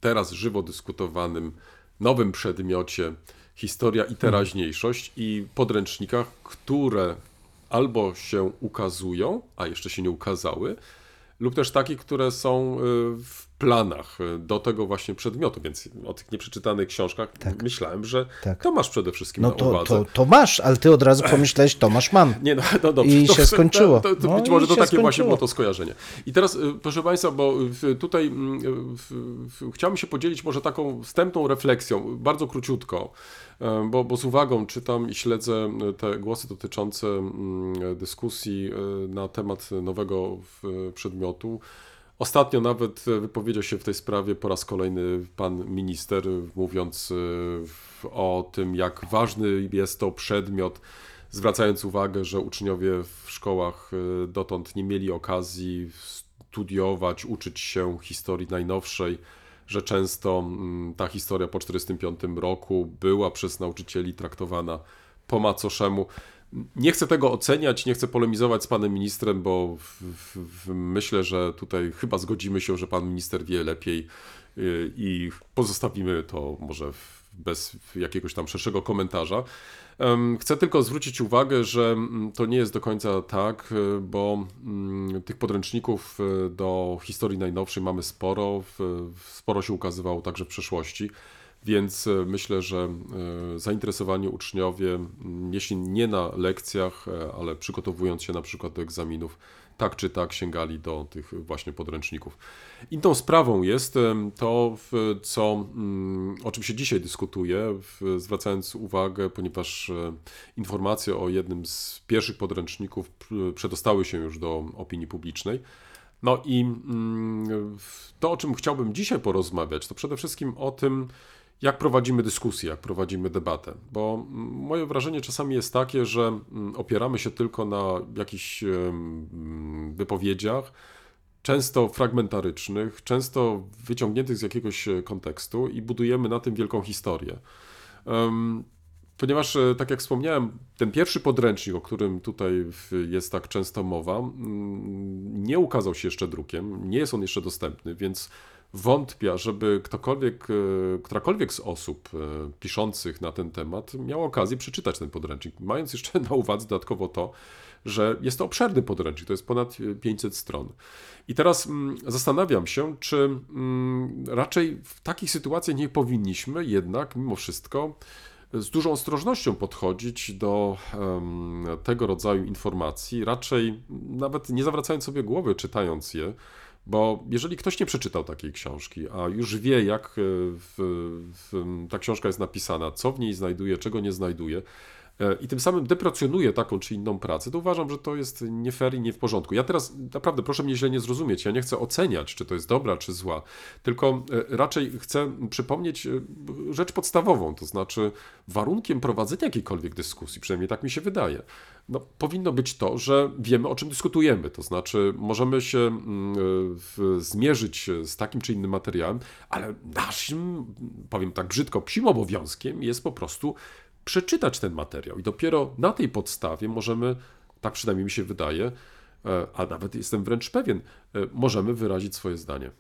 teraz żywo dyskutowanym nowym przedmiocie historia i teraźniejszość i podręcznikach, które albo się ukazują, a jeszcze się nie ukazały, lub też takie, które są y, w planach y, do tego właśnie przedmiotu. Więc o tych nieprzeczytanych książkach myślałem, że Tak. to masz przede wszystkim No na to, uwadze. to, to masz, ale ty od razu pomyślałeś, Tomasz mam. Nie, no, no dobrze. I to, się skończyło. To, to No być może to takie właśnie skończyło. było to skojarzenie. I teraz, y, proszę Państwa, bo tutaj mm, w, w, chciałbym się podzielić może taką wstępną refleksją, bardzo króciutko, e, bo, bo z uwagą czytam i śledzę e, te głosy dotyczące mm, dyskusji e, na temat nowego przedmiotu. Ostatnio nawet e, wypowiedział się w tej sprawie po raz kolejny pan minister, mówiąc e, o tym, jak ważny jest to przedmiot, zwracając uwagę, że uczniowie w szkołach e, dotąd nie mieli okazji studiować, uczyć się historii najnowszej, że często ta historia po 1945 roku była przez nauczycieli traktowana po macoszemu. Nie chcę tego oceniać, nie chcę polemizować z panem ministrem, bo w, w, myślę, że tutaj chyba zgodzimy się, że pan minister wie lepiej y, i pozostawimy to może bez jakiegoś tam szerszego komentarza. Chcę tylko zwrócić uwagę, że mm, to nie jest do końca tak, y, bo mm, tych podręczników y, do historii najnowszej mamy sporo, sporo się ukazywało także w przeszłości. Więc e, myślę, że e, zainteresowani uczniowie, jeśli nie na lekcjach, e, ale przygotowując się na przykład do egzaminów, tak czy tak sięgali do tych właśnie podręczników. Inną sprawą jest to, co, mm, o czym się dzisiaj dyskutuje, zwracając uwagę, ponieważ informacje o jednym z pierwszych podręczników przedostały się już do opinii publicznej. No i mm, to, o czym chciałbym dzisiaj porozmawiać, to przede wszystkim o tym, jak prowadzimy dyskusję, jak prowadzimy debatę. Bo mm, moje wrażenie czasami jest takie, że mm, opieramy się tylko na jakichś mm, wypowiedziach, często fragmentarycznych, często wyciągniętych z jakiegoś e, kontekstu i budujemy na tym wielką historię. Ponieważ, e, tak jak wspomniałem, ten pierwszy podręcznik, o którym tutaj jest tak często mowa, nie ukazał się jeszcze drukiem, nie jest on jeszcze dostępny, więc wątpię, żeby ktokolwiek, e, którakolwiek z osób e, piszących na ten temat miała okazję przeczytać ten podręcznik, mając jeszcze na uwadze dodatkowo to, że jest to obszerny podręcznik, to jest ponad e, 500 stron. I teraz mm, zastanawiam się, czy mm, raczej w takich sytuacjach nie powinniśmy jednak mimo wszystko z dużą ostrożnością podchodzić do tego rodzaju informacji, raczej nawet nie zawracając sobie głowy, czytając je, bo jeżeli ktoś nie przeczytał takiej książki, a już wie, jak e, w, w, ta książka jest napisana, co w niej znajduje, czego nie znajduje, i tym samym deprecjonuje taką czy inną pracę, to uważam, że to jest nie fair i nie w porządku. Ja teraz naprawdę proszę mnie źle nie zrozumieć, ja nie chcę oceniać, czy to jest dobra, czy zła, tylko e, raczej chcę przypomnieć e, rzecz podstawową, to znaczy warunkiem prowadzenia jakiejkolwiek dyskusji, przynajmniej tak mi się wydaje, no, powinno być to, że wiemy, o czym dyskutujemy. To znaczy, możemy się mm, zmierzyć z takim czy innym materiałem, ale naszym, powiem tak brzydko, psim obowiązkiem jest po prostu przeczytać ten materiał. I dopiero na tej podstawie możemy, tak przynajmniej mi się wydaje, e, a nawet jestem wręcz pewien, e, możemy wyrazić swoje zdanie.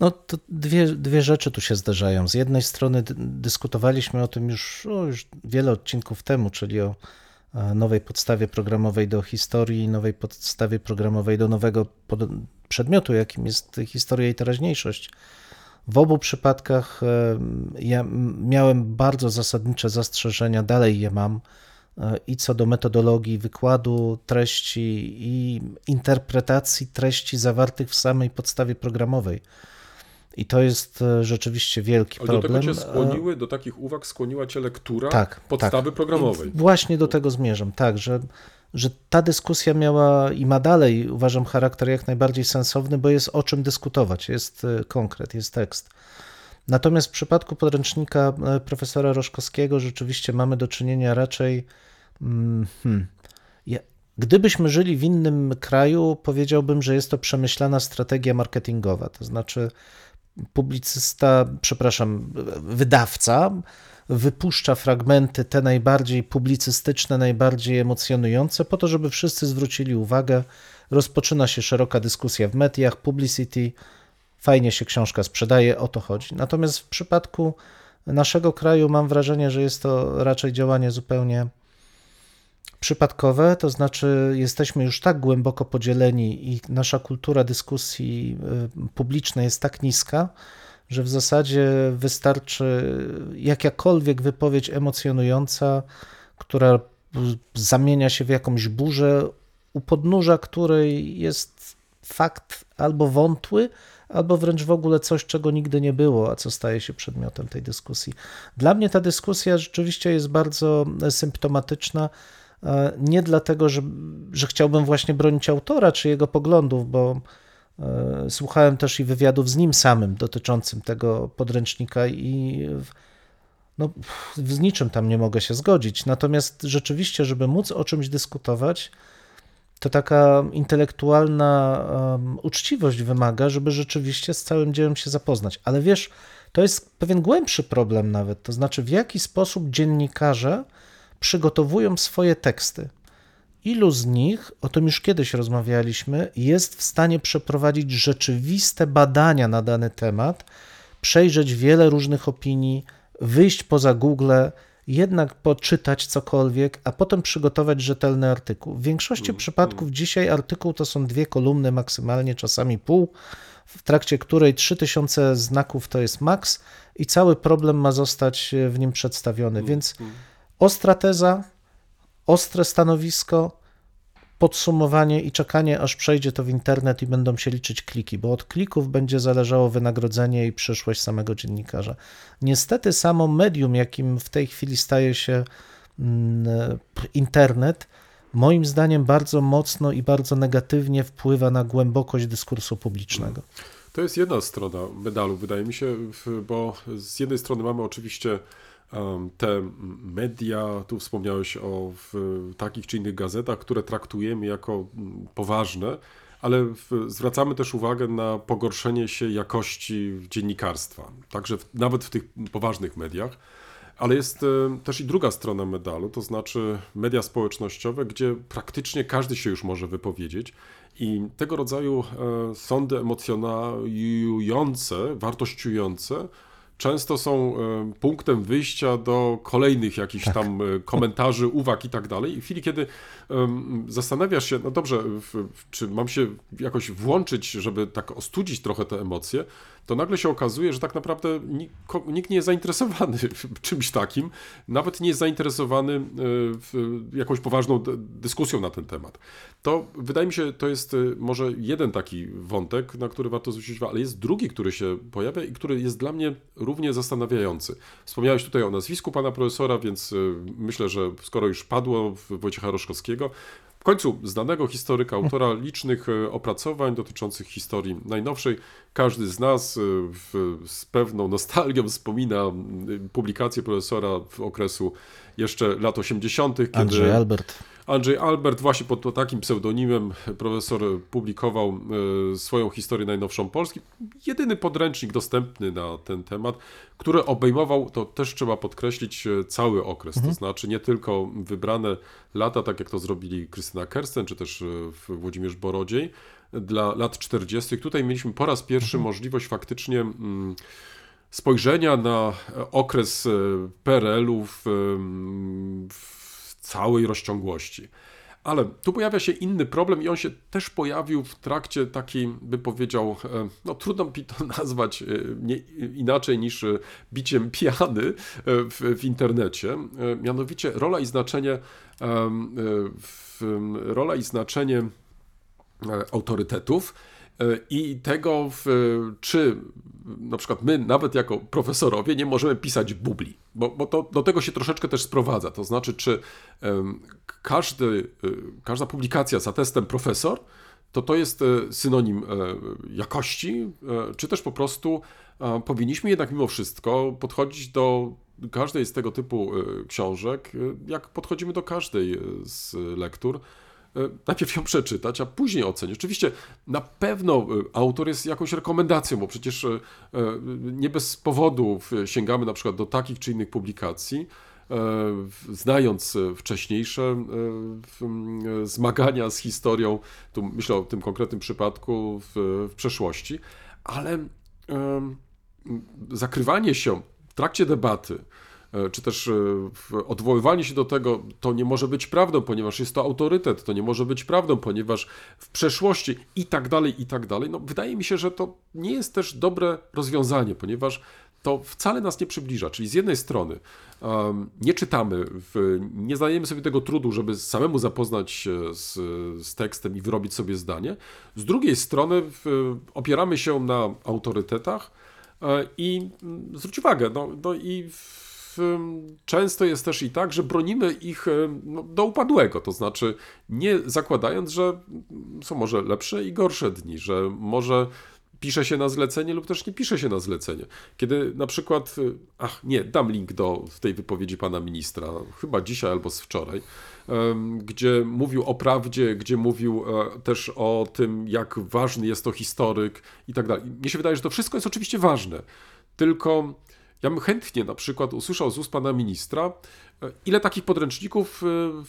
No to dwie, dwie rzeczy tu się zdarzają. Z jednej strony dy- dyskutowaliśmy o tym już, o, już wiele odcinków temu, czyli o e, nowej podstawie programowej do historii, nowej podstawie programowej do nowego przedmiotu, jakim jest historia i teraźniejszość. W obu przypadkach e, ja miałem bardzo zasadnicze zastrzeżenia, dalej je mam, e, i co do metodologii wykładu treści i interpretacji treści zawartych w samej podstawie programowej. I to jest e, rzeczywiście wielki Ale do problem. tego cię skłoniły, do takich uwag skłoniła cię lektura Tak, podstawy tak. programowej. I Właśnie do tego zmierzam, tak, że, że ta dyskusja miała i ma dalej, uważam, charakter jak najbardziej sensowny, bo jest o czym dyskutować, jest e, konkret, jest tekst. Natomiast w przypadku podręcznika e, profesora Roszkowskiego rzeczywiście mamy do czynienia raczej. mm, Hmm, gdybyśmy żyli w innym kraju, powiedziałbym, że jest to przemyślana strategia marketingowa. To znaczy, publicysta, przepraszam, wydawca wypuszcza fragmenty te najbardziej publicystyczne, najbardziej emocjonujące, po to, żeby wszyscy zwrócili uwagę. Rozpoczyna się szeroka dyskusja w mediach, publicity, fajnie się książka sprzedaje, o to chodzi. Natomiast w przypadku naszego kraju mam wrażenie, że jest to raczej działanie zupełnie przypadkowe, to znaczy jesteśmy już tak głęboko podzieleni i nasza kultura dyskusji y, publicznej jest tak niska, że w zasadzie wystarczy jakakolwiek wypowiedź emocjonująca, która zamienia się w jakąś burzę, u podnóża której jest fakt albo wątły, albo wręcz w ogóle coś, czego nigdy nie było, a co staje się przedmiotem tej dyskusji. Dla mnie ta dyskusja rzeczywiście jest bardzo symptomatyczna. e, Nie dlatego, że, że chciałbym właśnie bronić autora czy jego poglądów, bo e, słuchałem też i wywiadów z nim samym dotyczącym tego podręcznika i no, z niczym tam nie mogę się zgodzić. Natomiast rzeczywiście, żeby móc o czymś dyskutować, to taka intelektualna um, uczciwość wymaga, żeby rzeczywiście z całym dziełem się zapoznać. Ale wiesz, to jest pewien głębszy problem nawet, to znaczy w jaki sposób dziennikarze przygotowują swoje teksty. Ilu z nich, o tym już kiedyś rozmawialiśmy, jest w stanie przeprowadzić rzeczywiste badania na dany temat, przejrzeć wiele różnych opinii, wyjść poza Google, jednak poczytać cokolwiek, a potem przygotować rzetelny artykuł. W większości przypadków dzisiaj artykuł to są dwie kolumny maksymalnie, czasami pół, w trakcie której 3000 znaków to jest maks i cały problem ma zostać w nim przedstawiony. Więc ostra teza, ostre stanowisko, podsumowanie i czekanie, aż przejdzie to w internet i będą się liczyć kliki, bo od klików będzie zależało wynagrodzenie i przyszłość samego dziennikarza. Niestety, samo medium, jakim w tej chwili staje się mm, internet, moim zdaniem bardzo mocno i bardzo negatywnie wpływa na głębokość dyskursu publicznego. To jest jedna strona medalu, wydaje mi się, bo z jednej strony mamy oczywiście te media, tu wspomniałeś o takich czy innych gazetach, które traktujemy jako poważne, ale zwracamy też uwagę na pogorszenie się jakości dziennikarstwa, także w, nawet w tych poważnych mediach. Ale jest e, też i druga strona medalu, to znaczy media społecznościowe, gdzie praktycznie każdy się już może wypowiedzieć. I tego rodzaju e, sądy emocjonujące, wartościujące, często są e, punktem wyjścia do kolejnych jakichś tam e, komentarzy, uwag i tak dalej. I w chwili, kiedy zastanawiasz się, no dobrze, czy mam się jakoś włączyć, żeby tak ostudzić trochę te emocje, to nagle się okazuje, że tak naprawdę nikt nie jest zainteresowany czymś takim, nawet nie jest zainteresowany e, jakąś poważną dyskusją na ten temat. To wydaje mi się, to jest e, może jeden taki wątek, na który warto zwrócić uwagę, ale jest drugi, który się pojawia i który jest dla mnie równie zastanawiający. Wspomniałeś tutaj o nazwisku pana profesora, więc e, myślę, że skoro już padło Wojciecha Roszkowskiego, w końcu znanego historyka, autora licznych opracowań dotyczących historii najnowszej, każdy z nas e, w, z pewną nostalgią wspomina publikację profesora w okresu jeszcze lat 80., kiedy Andrzej Albert. Andrzej Albert właśnie pod takim pseudonimem profesor publikował e, swoją historię najnowszą Polski. Jedyny podręcznik dostępny na ten temat, który obejmował, to też trzeba podkreślić, e, cały okres. To znaczy nie tylko wybrane lata, tak jak to zrobili Krystyna Kersten, czy też Włodzimierz Borodziej, dla lat 40. Tutaj mieliśmy po raz pierwszy możliwość faktycznie mm, spojrzenia na e, okres e, PRL-u w, em, w całej rozciągłości. Ale tu pojawia się inny problem i on się też pojawił w trakcie takiej, by powiedział, e, no trudno mi to nazwać nie, inaczej niż biciem piany w, w internecie. Mianowicie rola i znaczenie, rola i znaczenie autorytetów e, i tego, w, czy na przykład my, nawet jako profesorowie, nie możemy pisać bubli, bo, bo to do tego się troszeczkę też sprowadza. To znaczy, czy każdy, e, każda publikacja z atestem profesor, to to jest e, synonim e, jakości, e, czy też po prostu e, powinniśmy jednak mimo wszystko podchodzić do każdej z tego typu e, książek, e, jak podchodzimy do każdej e, z lektur, e, najpierw ją przeczytać, a później ocenić. Oczywiście na pewno e, autor jest jakąś rekomendacją, bo przecież e, e, nie bez powodu sięgamy na przykład do takich czy innych publikacji, e, znając e, wcześniejsze e, e, zmagania z historią, tu myślę o tym konkretnym przypadku w, w przeszłości, ale zakrywanie się w trakcie debaty, e, czy też e, odwoływanie się do tego, to nie może być prawdą, ponieważ jest to autorytet, to nie może być prawdą, ponieważ w przeszłości i tak dalej, i tak dalej. No, wydaje mi się, że to nie jest też dobre rozwiązanie, ponieważ to wcale nas nie przybliża. Czyli z jednej strony em, nie czytamy, w, nie zdajemy sobie tego trudu, żeby samemu zapoznać się z, z tekstem i wyrobić sobie zdanie. Z drugiej strony w, opieramy się na autorytetach e, i mm, zwróć uwagę, no, no i w, często jest też i tak, że bronimy ich no, do upadłego, to znaczy nie zakładając, że są może lepsze i gorsze dni, że może pisze się na zlecenie lub też nie pisze się na zlecenie. Kiedy na przykład, y, ach nie, dam link do tej wypowiedzi pana ministra, chyba dzisiaj albo z wczoraj, gdzie mówił o prawdzie, gdzie mówił e, też o tym, jak ważny jest to historyk i tak dalej. Mnie się wydaje, że to wszystko jest oczywiście ważne, tylko ja bym chętnie na przykład usłyszał z ust pana ministra, e, ile takich podręczników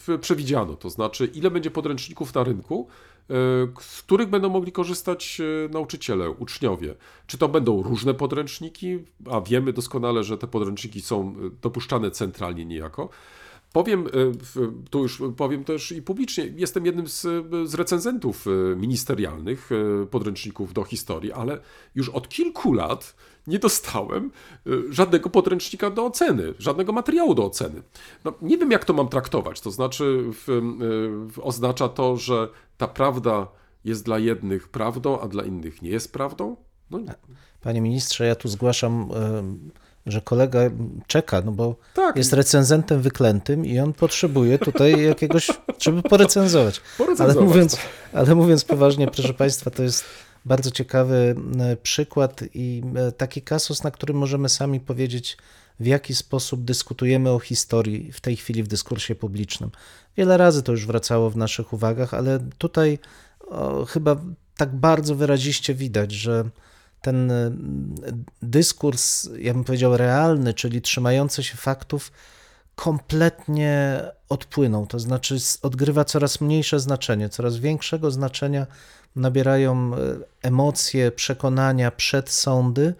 e, przewidziano, to znaczy ile będzie podręczników na rynku, e, z których będą mogli korzystać nauczyciele, uczniowie. Czy to będą różne podręczniki, a wiemy doskonale, że te podręczniki są dopuszczane centralnie niejako. Powiem, tu już powiem też i publicznie, jestem jednym z, z recenzentów ministerialnych podręczników do historii, ale już od kilku lat nie dostałem e, żadnego podręcznika do oceny, żadnego materiału do oceny. No, nie wiem, jak to mam traktować. To znaczy, w, e, w, oznacza to, że ta prawda jest dla jednych prawdą, a dla innych nie jest prawdą? No, Panie ministrze, ja tu zgłaszam, em, że kolega czeka, no bo Tak. jest recenzentem wyklętym i on potrzebuje tutaj jakiegoś, żeby porecenzować. Porecenzować. Ale mówiąc, ale mówiąc poważnie, proszę Państwa, to jest bardzo ciekawy e, przykład i e, taki kasus, na którym możemy sami powiedzieć, w jaki sposób dyskutujemy o historii w tej chwili w dyskursie publicznym. Wiele razy to już wracało w naszych uwagach, ale tutaj o, chyba tak bardzo wyraziście widać, że ten e, dyskurs, ja bym powiedział, realny, czyli trzymający się faktów, kompletnie odpłynął. To znaczy, odgrywa coraz mniejsze znaczenie, coraz większego znaczenia nabierają e, emocje, przekonania, przedsądy.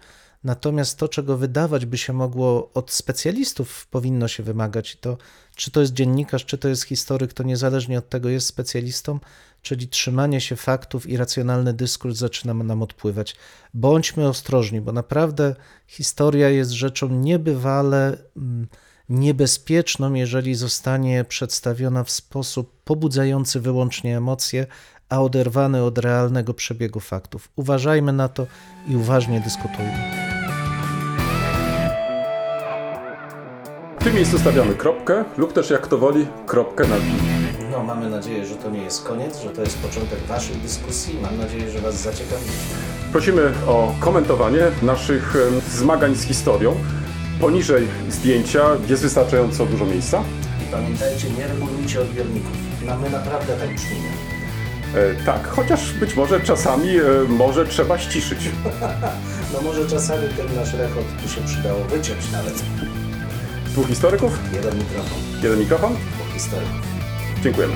Natomiast to, czego wydawać by się mogło od specjalistów, powinno się wymagać. I to, czy to jest dziennikarz, czy to jest historyk, to niezależnie od tego jest specjalistą, czyli trzymanie się faktów i racjonalny dyskurs zaczyna nam odpływać. Bądźmy ostrożni, bo naprawdę historia jest rzeczą niebywale mm, niebezpieczną, jeżeli zostanie przedstawiona w sposób pobudzający wyłącznie emocje, a oderwany od realnego przebiegu faktów. Uważajmy na to i uważnie dyskutujmy. W tym miejscu stawiamy kropkę, lub też jak kto woli, kropkę nad i. No, mamy nadzieję, że to nie jest koniec, że to jest początek Waszej dyskusji. Mam nadzieję, że Was zaciekawiliśmy. Prosimy o komentowanie naszych zmagań z historią. Poniżej zdjęcia jest wystarczająco dużo miejsca. I pamiętajcie, nie regulujcie odbiorników. No, my naprawdę tak brzmimy. E, tak, chociaż być może czasami e, może trzeba ściszyć. No może czasami ten nasz rechot tu się przydało wyciąć nawet. Dwóch historyków, Jeden mikrofon, jeden mikrofon. bo historyków. Dziękujemy.